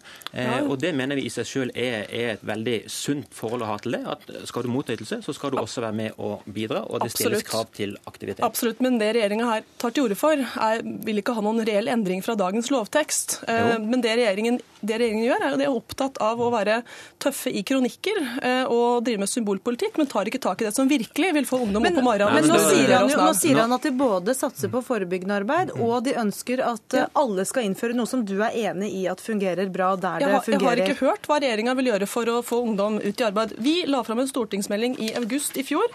Og det mener vi i seg selv er, er et veldig sunt forhold å ha til det. At skal du motta ytelse, så skal du også være med og bidra, og det stilles krav til aktivitet. Absolutt, men det regjeringa her tar til orde for, er, vil ikke ha noen reell endring fra dagens lovtekst. Eh, Jo. Men det regjeringen, det regjeringen gjør, er jo de er opptatt av å være tøffe i kronikker eh, og drive med symbolpolitikk, men tar ikke tak i det som virkelig vil få ungdom Men, opp om morgenen. men men nå, sier han, jo, nå sier han at de både satser på forebyggende arbeid, og de ønsker at eh, alle skal innføre noe som du er enig i at fungerer bra der Jeg det fungerer. jeg har ikke hørt hva regjeringa vil gjøre for å få ungdom ut i arbeid. Vi la fram en stortingsmelding i august i fjor.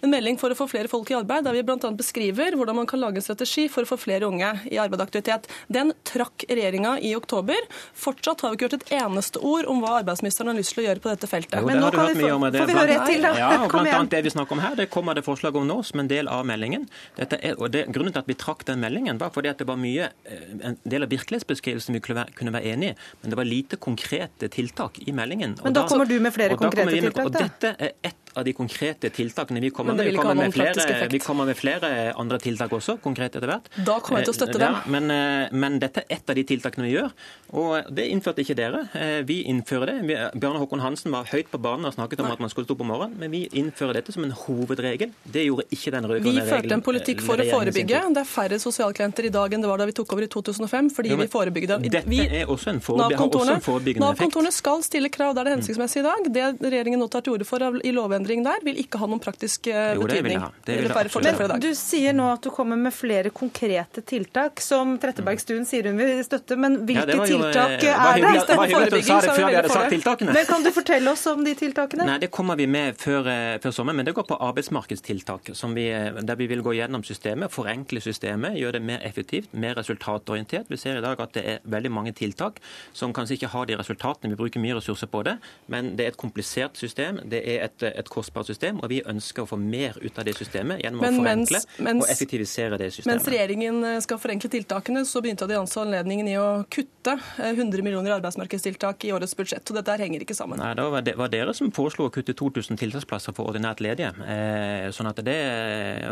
En melding for å få flere folk i arbeid, der vi bl.a. beskriver hvordan man kan lage en strategi for å få flere unge i arbeid og aktivitet. Den trakk regjeringa i oktober. Fortsatt har vi ikke hørt et eneste ord om hva arbeidsministeren har lyst til å gjøre på dette feltet. Jo, Men det nå kan vi få- om. det. får vi høre et til, da? Ja, og blant annet det vi snakker om her, det kommer det forslag om nå som en del av meldingen. Dette er, og det, grunnen til at vi trakk den meldingen, var fordi at det var mye, eh, en del av virkelighetsbeskrivelsen vi kunne være, kunne være enig i, men det var lite konkrete tiltak i meldingen. Men da kommer du med flere da konkrete tiltak, Og dette er ett av de konkrete tiltakene vi kommer. Vi kommer med, flere, vi kommer med flere andre tiltak også, konkret etter hvert. Da kommer jeg til å støtte Eh, dem. ja, men, eh, men dette er ett av de tiltakene vi gjør, og det innførte ikke dere. Eh, Vi innfører det. Bjarne Håkon Hansen var høyt på banen og snakket om at man skulle stå opp om morgenen, men vi innfører dette som en hovedregel. Det gjorde ikke den rød-grønne Vi førte en politikk for å forebygge. Det er færre sosialklienter i dag enn det var da vi tok over i 2005, fordi Jo, vi forebygde. Dette Vi- er også en, foreby også en forebyggende effekt. Nav-kontorene skal stille krav der det er hensiktsmessig i dag. Det regjeringen nå tar til orde for i lovendring lovendring der vil ikke ha noen praktisk eh, Jo, det vil betydning. jeg ha. Det vil for i Men du sier nå at du kommer med flere konkrete tiltak, som Trettebergstuen sier hun vil støtte. Men Ja, hvilke det jo, eh, tiltak det var er hyggelig det? at- det var hyggelig at du sa det er før vi vi hadde sagt tiltakene. Men kan du fortelle oss om de tiltakene? Nei, Det kommer vi med før, eh, før sommeren, men det går på arbeidsmarkedstiltak. Som vi, der vi vil gå gjennom systemet, forenkle systemet, gjøre det mer effektivt, mer resultatorientert. Vi ser i dag at det er veldig mange tiltak som kanskje ikke har de resultatene. Vi bruker mye ressurser på det, men det er et komplisert system, det er et, et kostbart system, og vi ønsker å få mer ut av det systemet gjennom Men å forenkle mens- og effektivisere det systemet. Mens regjeringen eh, skal forenkle tiltakene, så begynte de altså anledningen i å kutte eh, 100 millioner i arbeidsmarkedstiltak i årets budsjett. og Dette henger ikke sammen. Nei, Det var, det var dere som foreslo å kutte 2000 tiltaksplasser for ordinært ledige. Eh, sånn at Det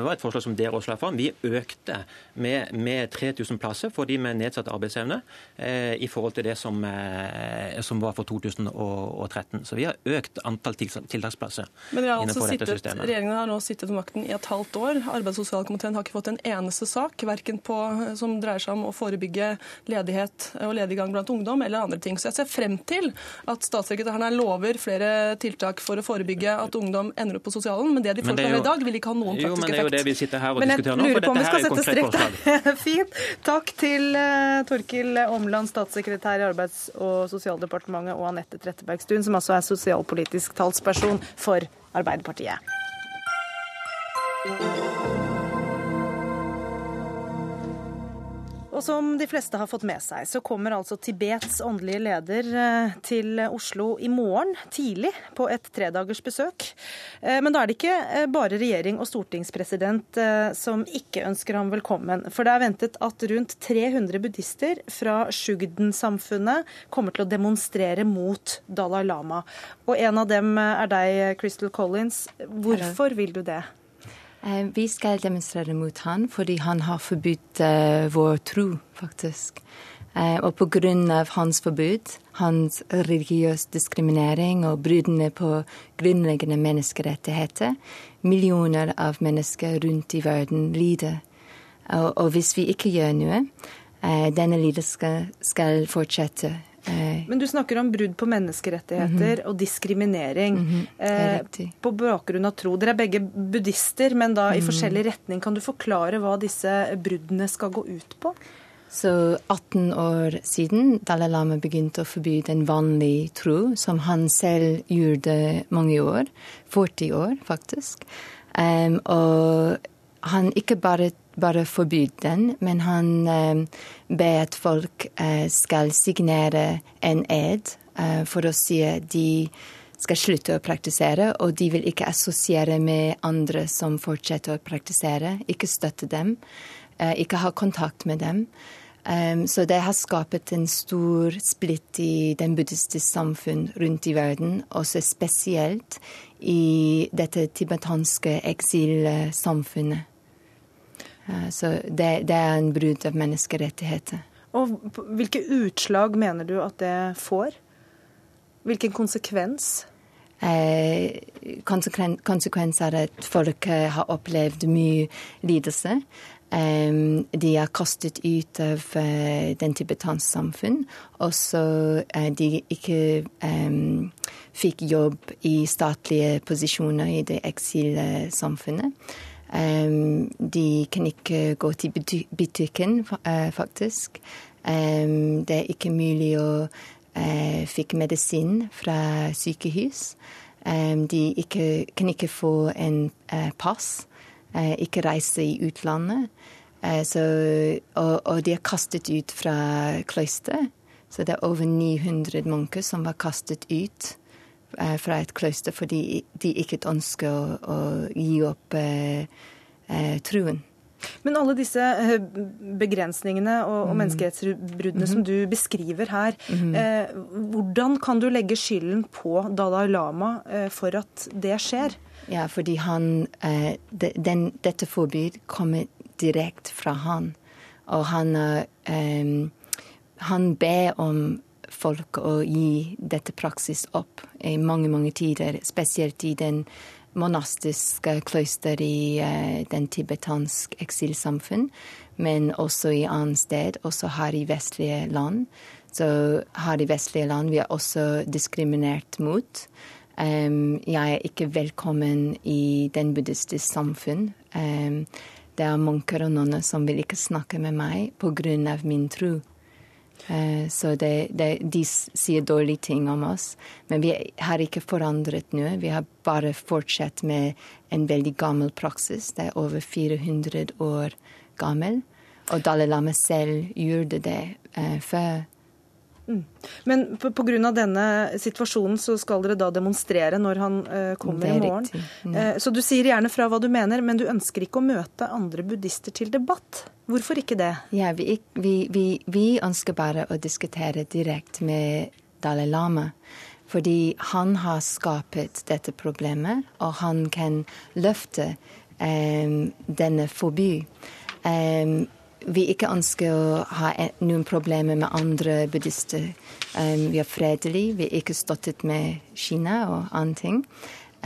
var et forslag som dere også la fram. Vi økte med, med 3000 plasser for de med nedsatt arbeidsevne eh, i forhold til det som, eh, som var for 2013. Så vi har økt antall tiltaksplasser Men har altså sittet. Regjeringen har nå sittet ved makten i et halvt år. Arbeids- og sosialkomiteen har ikke fått en eneste sak verken på, som dreier seg om å forebygge ledighet og lediggang blant ungdom eller andre ting. Så jeg ser frem til at statssekretæren her lover flere tiltak for å forebygge at ungdom ender opp på sosialen, men det de Men det er foreslår i dag, vil ikke ha noen Jo, men det er jo det vi sitter her og Men diskuterer nå, lurer for dette her er jo konkret forslag. Fint. Takk til uh, Torkil Omland, statssekretær i Arbeids- og sosialdepartementet, og Anette Trettebergstuen, som altså er sosialpolitisk talsperson for Arbeiderpartiet. Og som de fleste har fått med seg, så kommer altså Tibets åndelige leder eh, til Oslo i morgen tidlig på et tredagers besøk. Eh, Men da er det ikke eh, bare regjering og stortingspresident som ikke ønsker ham velkommen. For det er ventet at rundt 300 buddhister fra Sjugden-samfunnet kommer til å demonstrere mot Dalai Lama. Og en av dem er deg, Crystal Collins. Hvorfor vil du det? Eh, Vi skal demonstrere mot han fordi han har forbudt eh, vår tro, faktisk. Eh, og av hans forbud, hans religiøs diskriminering og bruddene på grunnleggende menneskerettigheter, millioner av mennesker rundt i verden lider. Og, og hvis vi ikke gjør noe, denne lidelsen skal fortsette. Eh, Men du snakker om brudd på menneskerettigheter og diskriminering mm -hmm. eh, på bakgrunn av tro. Dere er begge buddhister, men da i Mhm. forskjellig retning. Kan du forklare hva disse bruddene skal gå ut på? Så 18 år siden Dalai Lama begynte å forby den vanlige tro, som han selv gjorde mange år. 40 år, faktisk. um, og han ikke bare, bare forbød den, men han eh, ber at folk eh, skal signere en ed eh, for å si at de skal slutte å praktisere, og de vil ikke assosiere med andre som fortsetter å praktisere, ikke støtte dem, eh, ikke ha kontakt med dem. Um, så det har skapt en stor splitt i den buddhistiske samfunn rundt i verden, også spesielt i dette tibetanske eksilsamfunnet. Uh, så det, det er en brudd av menneskerettigheter. Og hvilke utslag mener du at det får? Hvilken konsekvens? Eh, konsekven konsekvens er at folk eh, har opplevd mye lidelse. Em, de er kastet ut av eh, den tibetanske samfunn. Og så eh, de ikke fikk jobb i statlige posisjoner i det eksilsamfunnet. De kan ikke gå til buti- butikken, eh, faktisk. Det er ikke mulig å eh, fikk medisin fra sykehus. De ikke, kan ikke få en eh, pass, ikke reise i utlandet. Så, og, og de er kastet ut fra kløyster. Så det er over 900 munker som var kastet ut fra et kløster fordi de ikke ønsker å, å gi opp eh, eh, troen. Men alle disse eh, begrensningene og, og menneskerettsbruddene mm -hmm. som Mhm. du beskriver her, Mhm. eh, hvordan kan du legge skylden på Dalai Lama eh, for at det skjer? Ja, fordi han eh, de, den, Dette forbud kommer direkte fra han. Og han, eh, han ber om folk å gi dette praksis opp i mange, mange tider. Spesielt i den monastiske kløster i eh, den tibetanske eksilsamfunn, men også i annet sted, også her i vestlige land. Så her i vestlige land vi er også diskriminert mot. Um, jeg er ikke velkommen i den buddhistiske samfunn. Um, det er munker og nonner som vil ikke snakke med meg pga. min tro. Uh, så det, det, de sier dårlige ting om oss. Men vi har ikke forandret noe. Vi har bare fortsatt med en veldig gammel praksis. Det er over 400 år gammel. Og Dalai Lama selv gjorde det eh, før Mm. Men pga. denne situasjonen så skal dere da demonstrere når han eh, kommer i morgen. Mm. Uh, så du sier gjerne fra hva du mener, men du ønsker ikke å møte andre buddhister til debatt. Hvorfor ikke det? Ja, vi, vi, vi, vi ønsker bare å diskutere direkte med Dalai Lama. Fordi han har skapt dette problemet, og han kan løfte um, denne forby. Um, vi ikke ønsker å ha noen problemer med andre buddhister. Um, vi er fredelige, vi har ikke støttet med Kina og andre ting.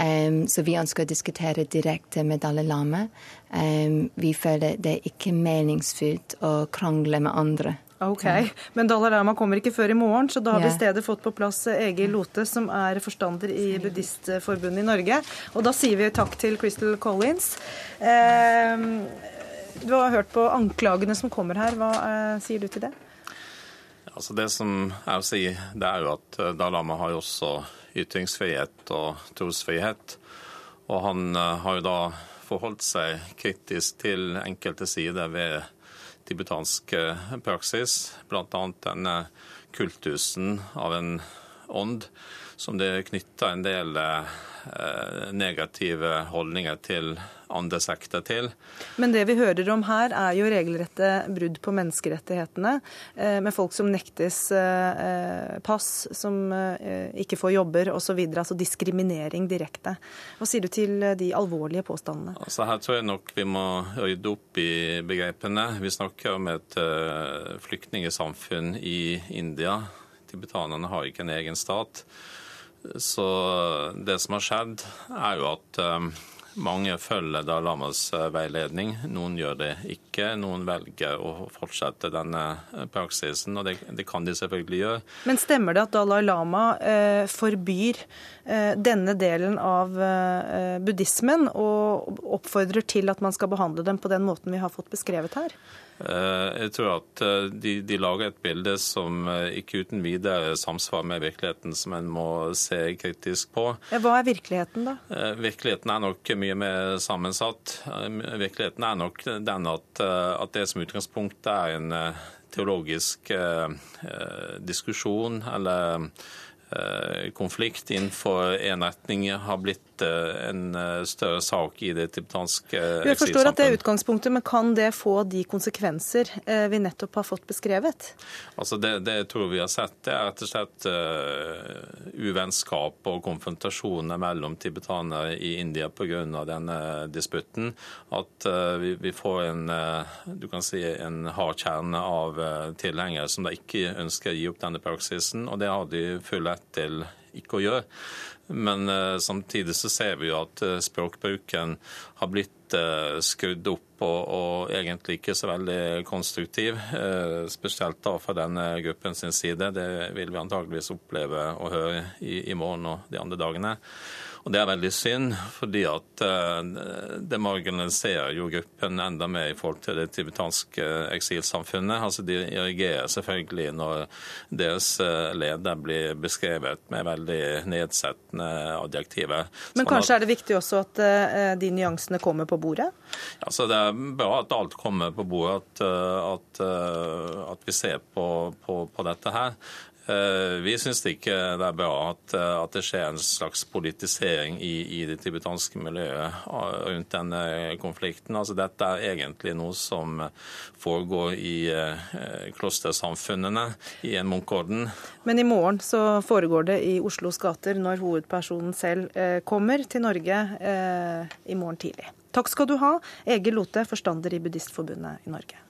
Um, så vi ønsker å diskutere direkte med Dalai Lama. Um, vi føler det er ikke meningsfylt å krangle med andre. Ok, Men Dalai Lama kommer ikke før i morgen, så da har vi i stedet fått på plass Egil Lote, som er forstander i Buddhistforbundet i Norge. Og da sier vi takk til Crystal Collins. Du har hørt på anklagene som kommer her. Hva eh, sier du til det? Altså det som jeg vil si, det er jo at eh, Dalai Lama har jo også ytringsfrihet og trosfrihet. Og han eh, har jo da forholdt seg kritisk til enkelte sider ved tibetansk eh, praksis, bl.a. denne kultusen av en ånd som det knytter en del negative holdninger til andre sekter til. Men det vi hører om her, er jo regelrette brudd på menneskerettighetene. Eh, med folk som nektes eh, pass, som eh, ikke får jobber osv. Altså diskriminering direkte. Hva sier du til de alvorlige påstandene? Altså her tror jeg nok vi må rydde opp i begrepene. Vi snakker om et flyktningesamfunn i India. Tibetanerne har ikke en egen stat. Så det som har skjedd, er jo at mange følger Dalai Lamas eh, veiledning. Noen gjør det ikke. Noen velger å fortsette denne eh, praksisen, og det, det kan de selvfølgelig gjøre. Men stemmer det at Dalai Lama eh, forbyr eh, denne delen av eh, buddhismen, og oppfordrer til at man skal behandle dem på den måten vi har fått beskrevet her? Eh, jeg tror at de, de, lager et bilde som ikke uten videre samsvarer med virkeligheten, som en må se kritisk på. Hva er virkeligheten, da? Virkeligheten er nok mye mer sammensatt. Virkeligheten er nok den at, at det som utgangspunkt er en teologisk diskusjon eller konflikt innenfor én retning har blitt en eh, større sak i det tibetanske eksilsamfunnet. Jeg forstår at det er utgangspunktet, men kan det få de konsekvenser eh, vi nettopp har fått beskrevet? Altså det, det jeg tror vi har sett, det er rett og slett uh, uvennskap og konfrontasjoner mellom tibetanere i India pga. denne disputten. At uh, vi, vi, får en, uh, du kan si, en hard kjerne av tilhengere som da ikke ønsker å gi opp denne praksisen, og det har de full rett til ikke å gjøre. Men uh, samtidig så ser vi jo at uh, språkbruken har blitt uh, skrudd opp og, og, egentlig ikke så veldig konstruktiv. spesielt da fra denne gruppen sin side. Det vil vi antageligvis oppleve og høre i, i morgen og de andre dagene. Og Det er veldig synd, fordi at eh, det marginaliserer jo gruppen enda mer i forhold til det tibetanske eksilsamfunnet. Altså De reagerer selvfølgelig når deres eh, leder blir beskrevet med veldig nedsettende adjektiver. Men sånn kanskje at, er det viktig også at de nyansene kommer på bordet? Altså Det er bra at alt kommer på bordet, at, at, at vi ser på, på, på dette her. Eh, vi syns ikke det er bra at, eh, at, det skjer en slags politisering i, i, det tibetanske miljøet eh, rundt denne konflikten. Altså, dette er egentlig noe som foregår i eh, klostersamfunnene i en munkorden. Men i morgen så foregår det i Oslos gater når hovedpersonen selv kommer til Norge i morgen tidlig. Takk skal du ha, Egil Lote, forstander i Buddhistforbundet i Norge.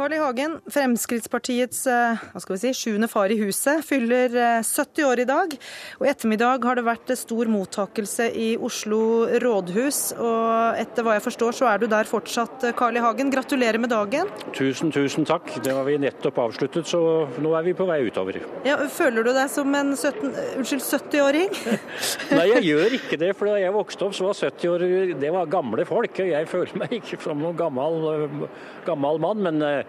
Carl I. Hagen, Fremskrittspartiets eh, hva skal vi si, sjuende far i huset, fyller 70 eh, år i dag. Og I ettermiddag har det vært stor mottakelse i Oslo rådhus. og Etter hva jeg forstår, så er du der fortsatt, eh, Carl I. Hagen. Gratulerer med dagen. Tusen, tusen takk. Det har vi nettopp avsluttet, så nå er vi på vei utover. Ja, føler du deg som en 17, unnskyld, 70-åring? Nei, jeg gjør ikke det. For da jeg vokste opp, så var 70 år det var gamle folk. Jeg føler meg ikke som noen gammel, gammel mann. men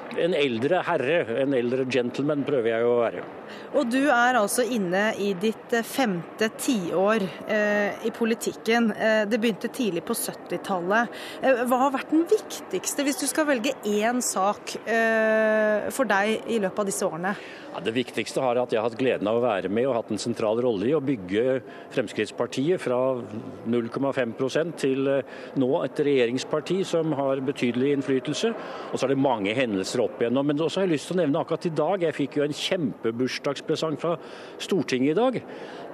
en eldre herre, en eldre gentleman, prøver jeg å være. Og du er altså inne i ditt eh, femte tiår eh, i politikken. Eh, det begynte tidlig på 70-tallet. Eh, hva har vært den viktigste, hvis du skal velge én sak eh, for deg i løpet av disse årene? Ja, det viktigste har at jeg har hatt gleden av å være med og hatt en sentral rolle i å bygge Fremskrittspartiet fra 0,5 til nå et regjeringsparti som har betydelig innflytelse. Og så er det mange hendelser opp igjennom. Men også har jeg lyst til å nevne akkurat i dag, jeg fikk jo en kjempebursdagspresang fra Stortinget i dag.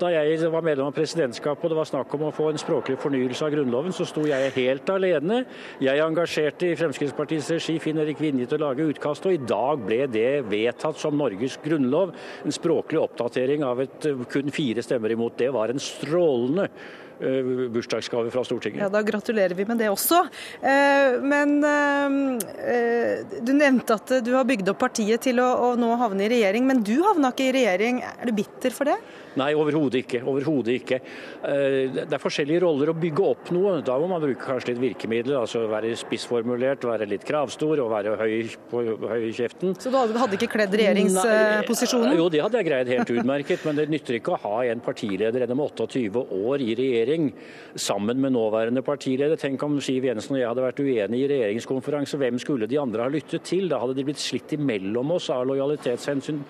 Da jeg var medlem av presidentskapet og det var snakk om å få en språklig fornyelse av Grunnloven, så sto jeg helt alene. Jeg engasjerte i Fremskrittspartiets regi Finn Erik Vinje til å lage utkast, og i dag ble det vedtatt som Norges grunnlov. En språklig oppdatering av et kun fire stemmer imot. Det var en strålende eh, bursdagsgave fra Stortinget. Ja, Da gratulerer vi med det også. Eh, men eh, du nevnte at du har bygd opp partiet til å nå havne i regjering, men du havna ikke i regjering. Er du bitter for det? Nei, overhodet ikke. Overhodet ikke. Eh, det er forskjellige roller å bygge opp noe. Da må man bruke kanskje litt virkemidler. altså Være spissformulert, være litt kravstor og være høy på høy kjeften. Så du hadde ikke kledd regjeringsposisjonen? Jo, det hadde jeg greid helt utmerket. Men det nytter ikke å ha en partileder gjennom 28 år i regjering sammen med nåværende partileder. Tenk om Siv Jensen og jeg hadde vært uenige i regjeringskonferanse. Hvem skulle de andre ha lyttet til? Da hadde de blitt slitt imellom oss av lojalitetshensyn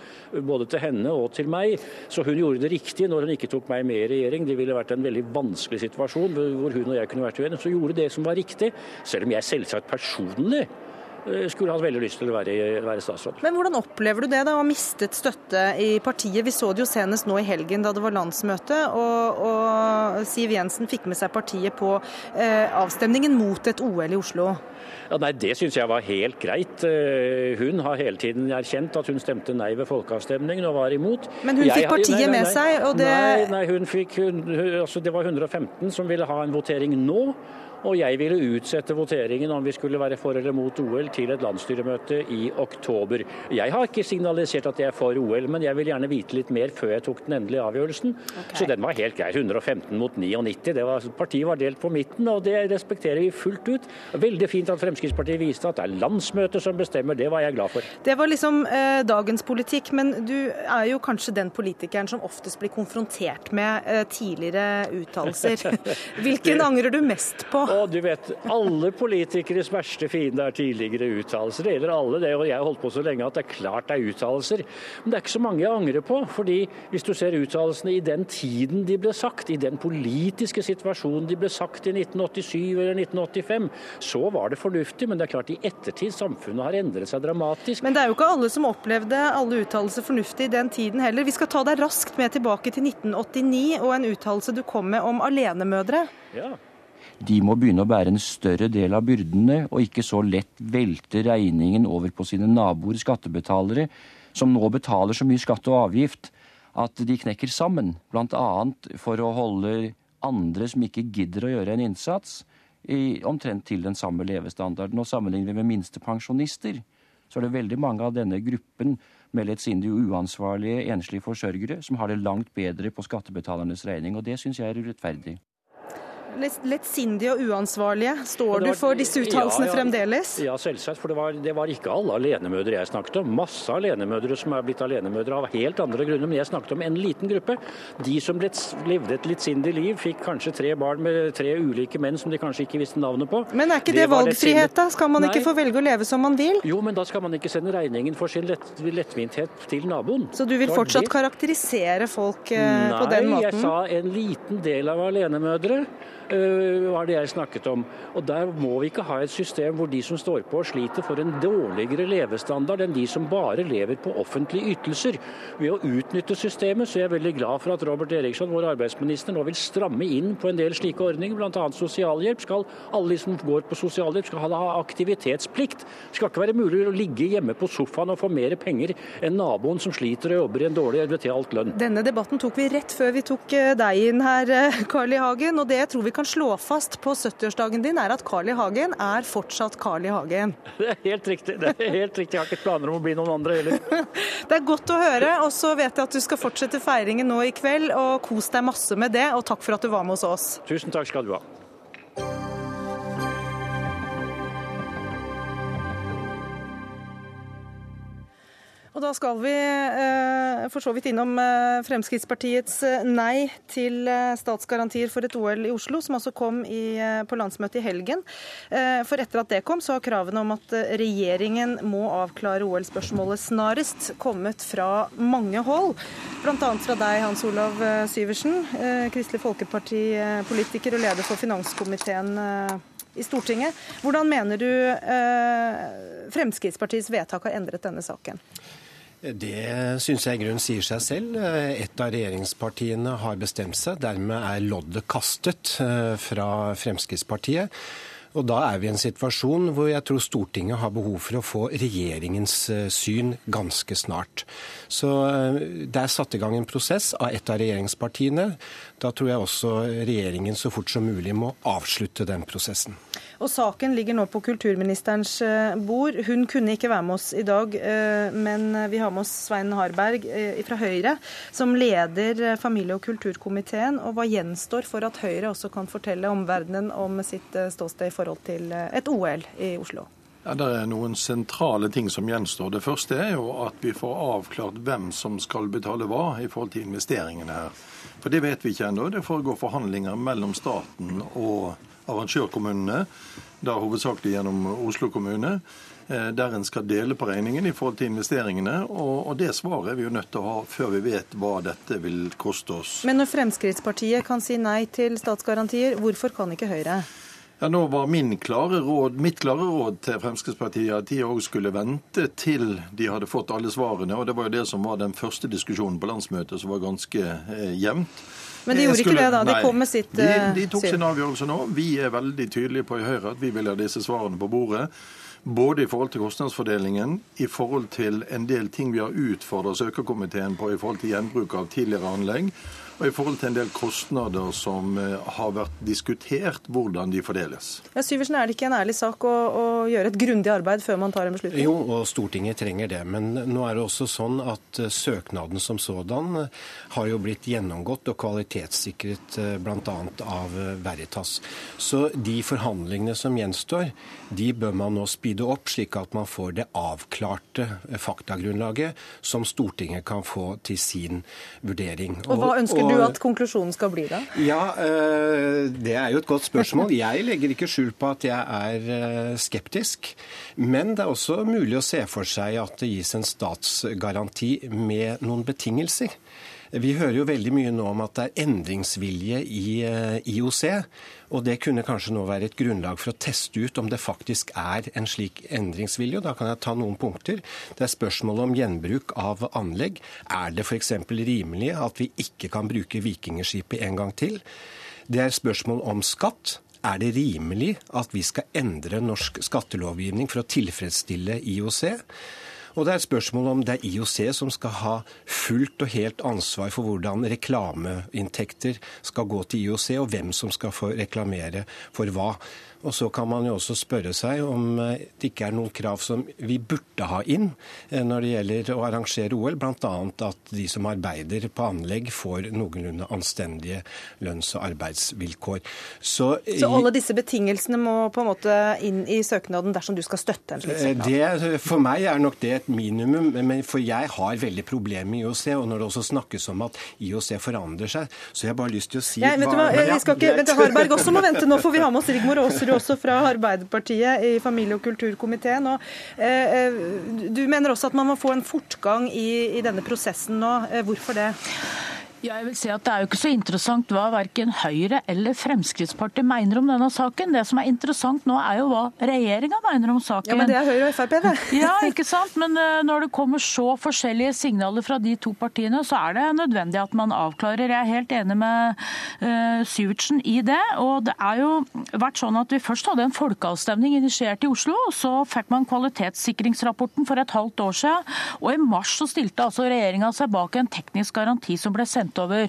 både til henne og til meg. Så hun gjorde det riktig når hun ikke tok meg med i regjering. Det ville vært en veldig vanskelig situasjon hvor hun og jeg kunne vært uenige. Så gjorde det som var riktig, selv om jeg selvsagt personlig skulle hatt veldig lyst til å være, være, statsråd. Men hvordan opplever du det, da, å ha mistet støtte i partiet? Vi så det jo senest nå i helgen da det var landsmøte, og, og Siv Jensen fikk med seg partiet på eh, avstemningen mot et OL i Oslo. Ja, nei, Det syns jeg var helt greit. Eh, hun har hele tiden erkjent at hun stemte nei ved folkeavstemningen og var imot. Men hun jeg, fikk partiet nei, nei, nei, med seg, og det Nei, hun fikk, hun, altså det var 115 som ville ha en votering nå. Og jeg ville utsette voteringen om vi skulle være for eller mot OL til et landsstyremøte i oktober. Jeg har ikke signalisert at jeg er for OL, men jeg vil gjerne vite litt mer før jeg tok den endelige avgjørelsen. Okay. Så den var helt grei. 115 mot 99. Det var, partiet var delt på midten, og det respekterer vi fullt ut. Veldig fint at Fremskrittspartiet viste at det er landsmøtet som bestemmer. Det var jeg glad for. Det var liksom eh, dagens politikk, men du er jo kanskje den politikeren som oftest blir konfrontert med eh, tidligere uttalelser. Hvilken angrer du mest på? Og du vet, alle politikeres verste fiende er tidligere uttalelser. Det gjelder alle det, og jeg har holdt på så lenge at det er klart det er uttalelser. Men det er ikke så mange jeg angrer på. fordi hvis du ser uttalelsene i den tiden de ble sagt, i den politiske situasjonen de ble sagt i 1987 eller 1985, så var det fornuftig. Men det er klart i ettertid samfunnet har endret seg dramatisk. Men det er jo ikke alle som opplevde alle uttalelser fornuftig i den tiden heller. Vi skal ta deg raskt med tilbake til 1989 og en uttalelse du kom med om alenemødre. Ja de må begynne å bære en større del av byrdene, og ikke så lett velte regningen over på sine naboer, skattebetalere, som nå betaler så mye skatt og avgift at de knekker sammen, bl.a. for å holde andre som ikke gidder å gjøre en innsats, i, omtrent til den samme levestandarden. Og sammenligner vi med minstepensjonister, så er det veldig mange av denne gruppen med lettsindige uansvarlige enslige forsørgere som har det langt bedre på skattebetalernes regning, og det syns jeg er urettferdig lettsindige og uansvarlige. Står du for disse uttalelsene ja, ja, fremdeles? Ja, selvsagt. For det var, det var, ikke alle alenemødre jeg snakket om. Masse alenemødre som er blitt alenemødre av helt andre grunner. Men jeg snakket om en liten gruppe. De som levde et lettsindig liv, fikk kanskje tre barn med tre ulike menn som de kanskje ikke visste navnet på. Men er ikke det, det valgfrihet, da? Skal man Nei. ikke få velge å leve som man vil? Jo, men da skal man ikke sende regningen for sin lett, lettvinthet til naboen. Så du vil fortsatt karakterisere folk eh, Nei, på den måten? Nei, jeg sa en liten del av alenemødre. Uh, var det jeg snakket om. Og Der må vi ikke ha et system hvor de som står på og sliter, får en dårligere levestandard enn de som bare lever på offentlige ytelser. Ved å utnytte systemet så er jeg veldig glad for at Robert Eriksson, vår arbeidsminister, nå vil stramme inn på en del slike ordninger, bl.a. sosialhjelp. Skal alle de som går på sosialhjelp skal ha aktivitetsplikt. Det skal ikke være mulig å ligge hjemme på sofaen og få mer penger enn naboen som sliter og jobber i en dårlig betalt lønn. Denne debatten tok vi rett før vi tok eh, deg inn her, eh, Carl I. Hagen. Og det tror vi kan slå fast på 70-årsdagen din, er at Carl I. Hagen er fortsatt Carl I. Hagen. Det er helt riktig. det er helt riktig. Jeg har ikke planer om å bli noen andre heller. det er godt å høre. Og så vet jeg at du skal fortsette feiringen nå i kveld, og kos deg masse med det. Og takk for at du var med hos oss. Tusen takk skal du ha. Og da skal vi eh, for så vidt innom eh, Fremskrittspartiets eh, nei til eh, statsgarantier for et OL i Oslo, som altså kom i, eh, på landsmøtet i helgen. Eh, for etter at det kom, så har kravene om at regjeringen må avklare OL-spørsmålet snarest kommet fra mange hold. Bl.a. fra deg, Hans Olav Syversen, Kristelig Folkeparti-politiker og leder for finanskomiteen i Stortinget. Hvordan mener du Fremskrittspartiets vedtak har endret denne saken? Det syns jeg i grunnen sier seg selv. Et av regjeringspartiene har bestemt seg. Dermed er loddet kastet eh, fra Fremskrittspartiet. Og da er vi i en situasjon hvor jeg tror Stortinget har behov for å få regjeringens eh, syn ganske snart. Så eh, det er satt i gang en prosess av et av regjeringspartiene. Da tror jeg også regjeringen så fort som mulig må avslutte den prosessen. Og Saken ligger nå på kulturministerens eh, bord. Hun kunne ikke være med oss i dag, eh, men vi har med oss Svein Harberg eh, fra Høyre, som leder familie- og kulturkomiteen. Og Hva gjenstår for at Høyre også kan fortelle omverdenen om sitt ståsted i forhold til et OL i Oslo? Ja, Det er noen sentrale ting som gjenstår. Det første er jo at vi får avklart hvem som skal betale hva i forhold til investeringene her. For det vet vi ikke ennå. Det foregår forhandlinger mellom staten og arrangørkommunene, da hovedsakelig gjennom Oslo kommune, eh, der en skal dele på regningen i forhold til investeringene. Og, og det svaret er vi jo nødt til å ha før vi vet hva dette vil koste oss. Men når Fremskrittspartiet kan si nei til statsgarantier, hvorfor kan ikke Høyre? Ja, nå var klare råd, Mitt klare råd til Fremskrittspartiet at de òg skulle vente til de hadde fått alle svarene. og Det var jo det som var den første diskusjonen på landsmøtet, som var ganske eh, jevnt. Men de gjorde skulle, ikke det, da? De nei, kom med sitt de, de tok sin avgjørelse nå. Vi er veldig tydelige på i Høyre at vi vil ha disse svarene på bordet. Både i forhold til kostnadsfordelingen, i forhold til en del ting vi har utfordra søkerkomiteen på i forhold til gjenbruk av tidligere anlegg, og i forhold til en del kostnader som eh, har vært diskutert, hvordan de fordeles. Ja, Syversen, Er det ikke en ærlig sak å, å gjøre et grundig arbeid før man tar en beslutning? Jo, og Stortinget trenger det. Men nå er det også sånn at eh, søknaden som sådan eh, har jo blitt gjennomgått og kvalitetssikret bl.a. av Veritas. Så de forhandlingene som gjenstår, de bør man nå speede opp, slik at man får det avklarte faktagrunnlaget som Stortinget kan få til sin vurdering. Og hva ønsker du at konklusjonen skal bli, da? Ja, eh, Det er jo et godt spørsmål. Jeg legger ikke skjul på at jeg er eh, skeptisk. Men det er også mulig å se for seg at det gis en statsgaranti med noen betingelser. Vi hører jo veldig mye nå om at det er endringsvilje i eh, IOC. Og det kunne kanskje nå være et grunnlag for å teste ut om det faktisk er en slik endringsvilje. Og da kan jeg ta noen punkter. Det er spørsmålet om gjenbruk av anlegg. Er det f.eks. rimelig at vi ikke kan bruke Vikingskipet en gang til? Det er spørsmål om skatt. Er det rimelig at vi skal endre norsk skattelovgivning for å tilfredsstille IOC? Og det er et spørsmål om det er IOC som skal ha fullt og helt ansvar for hvordan reklameinntekter skal gå til IOC, og hvem som skal få reklamere for hva. Og så kan man jo også spørre seg om eh, det ikke er noen krav som vi burde ha inn eh, når det gjelder å arrangere OL, bl.a. at de som arbeider på anlegg får noenlunde anstendige lønns- og arbeidsvilkår. Så, så, alle disse betingelsene må på en måte inn i søknaden dersom du skal støtte en slik søknad? Det, for meg er nok det et minimum, men for jeg har veldig problemer med IOC. Og når det også snakkes om at IOC forandrer seg, så har jeg bare lyst til å si ja, vet du hva, Vi skal ikke, du, Harberg også må vente, nå for vi har med oss Rigmor Aasrud også fra Arbeiderpartiet i familie- og kulturkomiteen. Og, eh, eh, du mener også at man må få en fortgang i, i denne prosessen nå. Eh, hvorfor det? Jeg vil si at Det er jo ikke så interessant hva verken Høyre eller Fremskrittspartiet mener om denne saken. Det som er interessant nå, er jo hva regjeringa mener om saken. Ja, Men det er Høyre og Frp, det. ja, ikke sant? Men uh, når det kommer så forskjellige signaler fra de to partiene, så er det nødvendig at man avklarer. Jeg er helt enig med uh, Syvertsen i det. Og det er jo vært sånn at vi først hadde en folkeavstemning initiert i Oslo, og så fikk man kvalitetssikringsrapporten for et halvt år siden. Og i mars så stilte altså regjeringa seg bak en teknisk garanti som ble sendt over.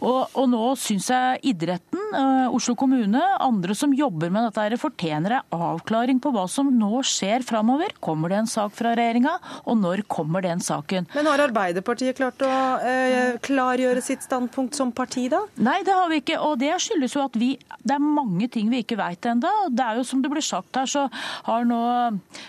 Og, og nå syns jeg idretten, eh, Oslo kommune, andre som jobber med dette, fortjener en avklaring på hva som nå skjer framover. Kommer det en sak fra regjeringa, og når kommer den saken? Men har Arbeiderpartiet klart å eh, klargjøre sitt standpunkt som parti, da? Nei, det har vi ikke. Og det skyldes jo at vi Det er mange ting vi ikke veit ennå. Det er jo som det blir sagt her, så har nå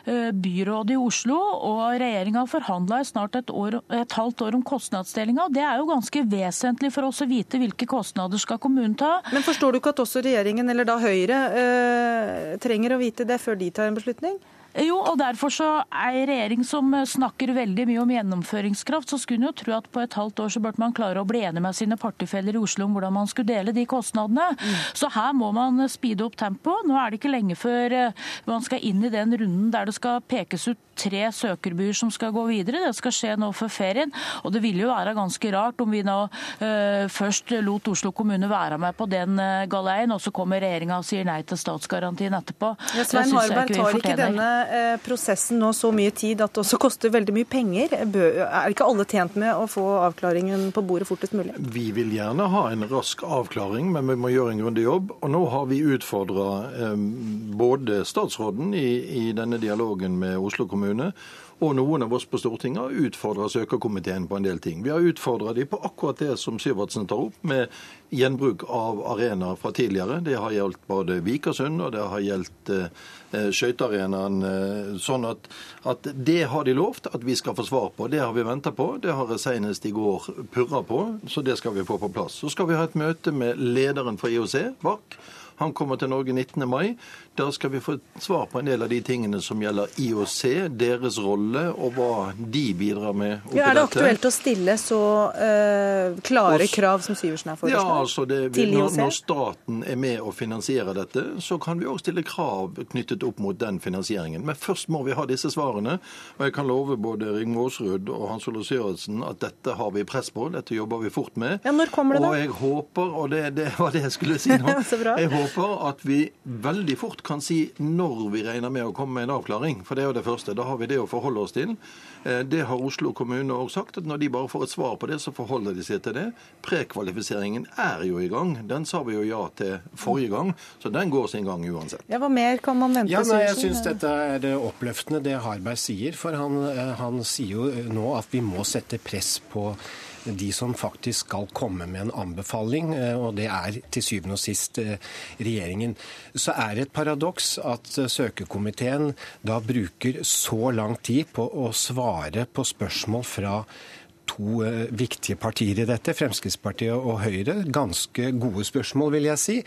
eh, byrådet i Oslo og regjeringa forhandla i snart et, år, et halvt år om kostnadsdelinga. Det er jo ganske vesentlig vesentlig for oss å vite hvilke kostnader skal kommunen ta. Men forstår du ikke at også regjeringen, eller da Høyre, øh, trenger å vite det før de tar en beslutning? Jo, og derfor så er en regjering som snakker veldig mye om gjennomføringskraft, så skulle en jo tro at på et halvt år så burde man klare å bli enig med sine partifeller i Oslo om hvordan man skulle dele de kostnadene. Mm. Så her må man speede opp tempoet. Nå er det ikke lenge før eh, man skal inn i den runden der det skal pekes ut tre søkerbyer som skal gå videre. Det skal skje nå før ferien. Og det ville jo være ganske rart om vi nå uh, først lot Oslo kommune være med på den uh, galeien, og så kommer regjeringa og sier nei til statsgarantien etterpå. Ja, Svein Harberg, tar ikke denne prosessen nå så mye tid at det også koster veldig mye penger? Er ikke alle tjent med å få avklaringen på bordet fortest mulig? Vi vil gjerne ha en rask avklaring, men vi må gjøre en grundig jobb. Og nå har vi utfordra både statsråden i, i denne dialogen med Oslo kommune. Og noen av oss på Stortinget har utfordra søkerkomiteen på en del ting. Vi har utfordra dem på akkurat det som Syvertsen tar opp, med gjenbruk av arenaer fra tidligere. Det har gjeldt både Vikersund og det har gjeldt eh, skøytearenaen. Eh, sånn at, at, det har de lovt at vi skal få svar på. Det har vi venta på. Det har jeg senest i går purra på, så det skal vi få på plass. Så skal vi ha et møte med lederen for IOC, VARK. Han kommer til Norge 19. mai. Da skal vi få svar på en del av de tingene som gjelder IOC, deres rolle og hva de bidrar med. Ja, er det aktuelt å stille så uh, klare Også, krav som Syversen har foreslått? Ja, altså det, vi, når, når, staten er med og finansierer dette, så kan vi òg stille krav knyttet opp mot den finansieringen. Men først må vi ha disse svarene. Og jeg kan love både Rigmor Aasrud og Hans Olav Syversen at dette har vi press på, dette jobber vi fort med. Ja, Når kommer det da? Og jeg håper, og det, det var det jeg skulle si nå, jeg håper at vi veldig fort kan si når vi regner med å komme med en avklaring. For det er jo det første. Da har vi det å forholde oss til. Eh, det har Oslo kommune òg sagt, at når de bare får et svar på det, så forholder de seg til det. Prekvalifiseringen er jo i gang. Den sa vi jo ja til forrige gang, så den går sin gang uansett. Ja, Hva mer kan man vente ja, nei, Jeg syns dette er oppløftende, det Harberg sier. For han, eh, han sier jo nå at vi må sette press på de som faktisk skal komme med en anbefaling, eh, og det er til syvende og sist eh, regjeringen. Så er det et paradoks at søkerkomiteen søkekomiteen da bruker så lang tid på å svare på spørsmål fra to eh, viktige partier i dette, Fremskrittspartiet og Høyre. Ganske gode spørsmål, vil jeg si.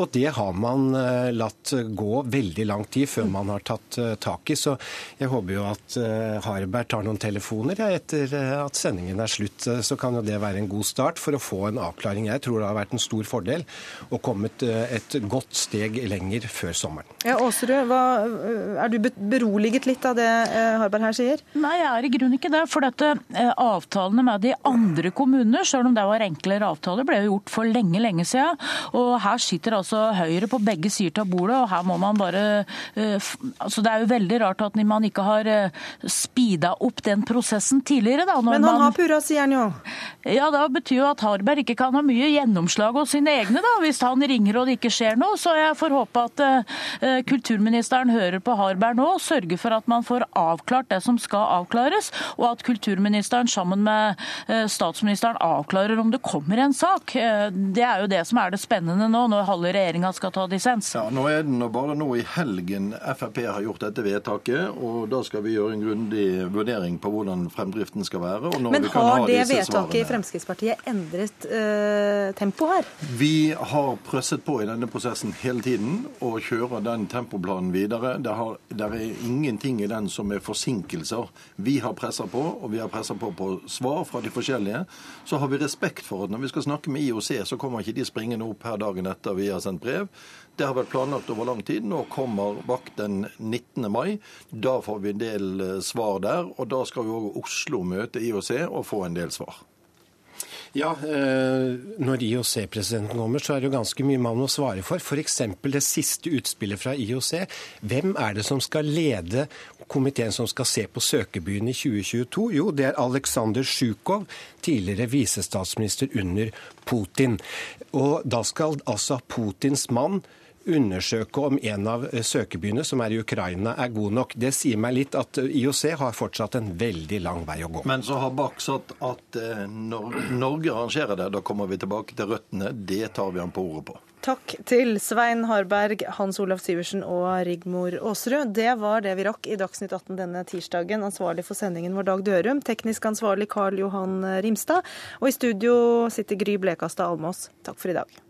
Og det har man eh, latt gå veldig lang tid før man har tatt eh, tak i. Så jeg håper jo at Harberg tar noen telefoner ja, etter at sendingen er slutt. Så kan jo det være en god start for å få en avklaring. Jeg tror det har vært en stor fordel å komme et godt steg lenger før sommeren. Ja, Aasrud, er du beroliget litt av det Harberg her sier? Nei, jeg er i grunnen ikke det. For dette avtalen avtalene med de andre kommunene, selv om det var enklere avtaler, ble jo gjort for lenge, lenge siden. Og her sitter altså Høyre på begge sider av bordet, og her må man bare uh, altså Det er jo veldig rart at man ikke har uh, speeda opp den prosessen tidligere. Da, Men han man, har purra, sier han jo. Ja, da betyr jo at Harberg ikke kan ha mye gjennomslag hos sine egne, da, hvis han ringer og det ikke skjer noe. Så jeg får håpe at uh, kulturministeren hører på Harberg nå og sørger for at man får avklart det som skal avklares, og at kulturministeren sammen med Eh, statsministeren avklarer om det kommer en sak. Eh, det er jo det som er det spennende nå, når halve regjeringa skal ta dissens. Ja, Nå er det bare nå i helgen Frp har gjort dette vedtaket, og da skal vi gjøre en grundig vurdering på hvordan fremdriften skal være. Men har det vedtaket svarene. i Fremskrittspartiet endret uh, tempo her? Vi har presset på i denne prosessen hele tiden og kjører den tempoplanen videre. Det, har, det er ingenting i den som er forsinkelser. Vi har pressa på, og vi har pressa på på svar fra de forskjellige. Så har vi respekt for at når vi skal snakke med IOC, så kommer ikke de springende opp her dagen etter vi har sendt brev. Det har vært planlagt over lang tid. Nå kommer vakt den 19. mai. Da får vi en del eh, svar der. Og da skal vi òg Oslo møte IOC og få en del svar. Ja, eh, Når IOC-presidenten kommer, så er det jo ganske mye man må svare for. F.eks. det siste utspillet fra IOC. Hvem er det som skal lede komiteen som skal se på søkebyen i 2022? Jo, det er Aleksandr Sjukov, tidligere visestatsminister under Putin. Og da skal altså Putins mann undersøke om en av søkebyene, som er i Ukraina, er god nok. Det sier meg litt at IOC har fortsatt en veldig lang vei å gå. Men så har Bach sagt at eh, når Norge arrangerer det, da kommer vi tilbake til røttene. Det tar vi han på ordet på. Takk til Svein Harberg, Hans Olav Syversen og Rigmor Aasrud. Det var det vi rakk i Dagsnytt 18 denne tirsdagen. Ansvarlig for sendingen var Dag Dørum, teknisk ansvarlig Karl Johan Rimstad. Og i studio sitter Gry Blekastad Almås. Takk for i dag.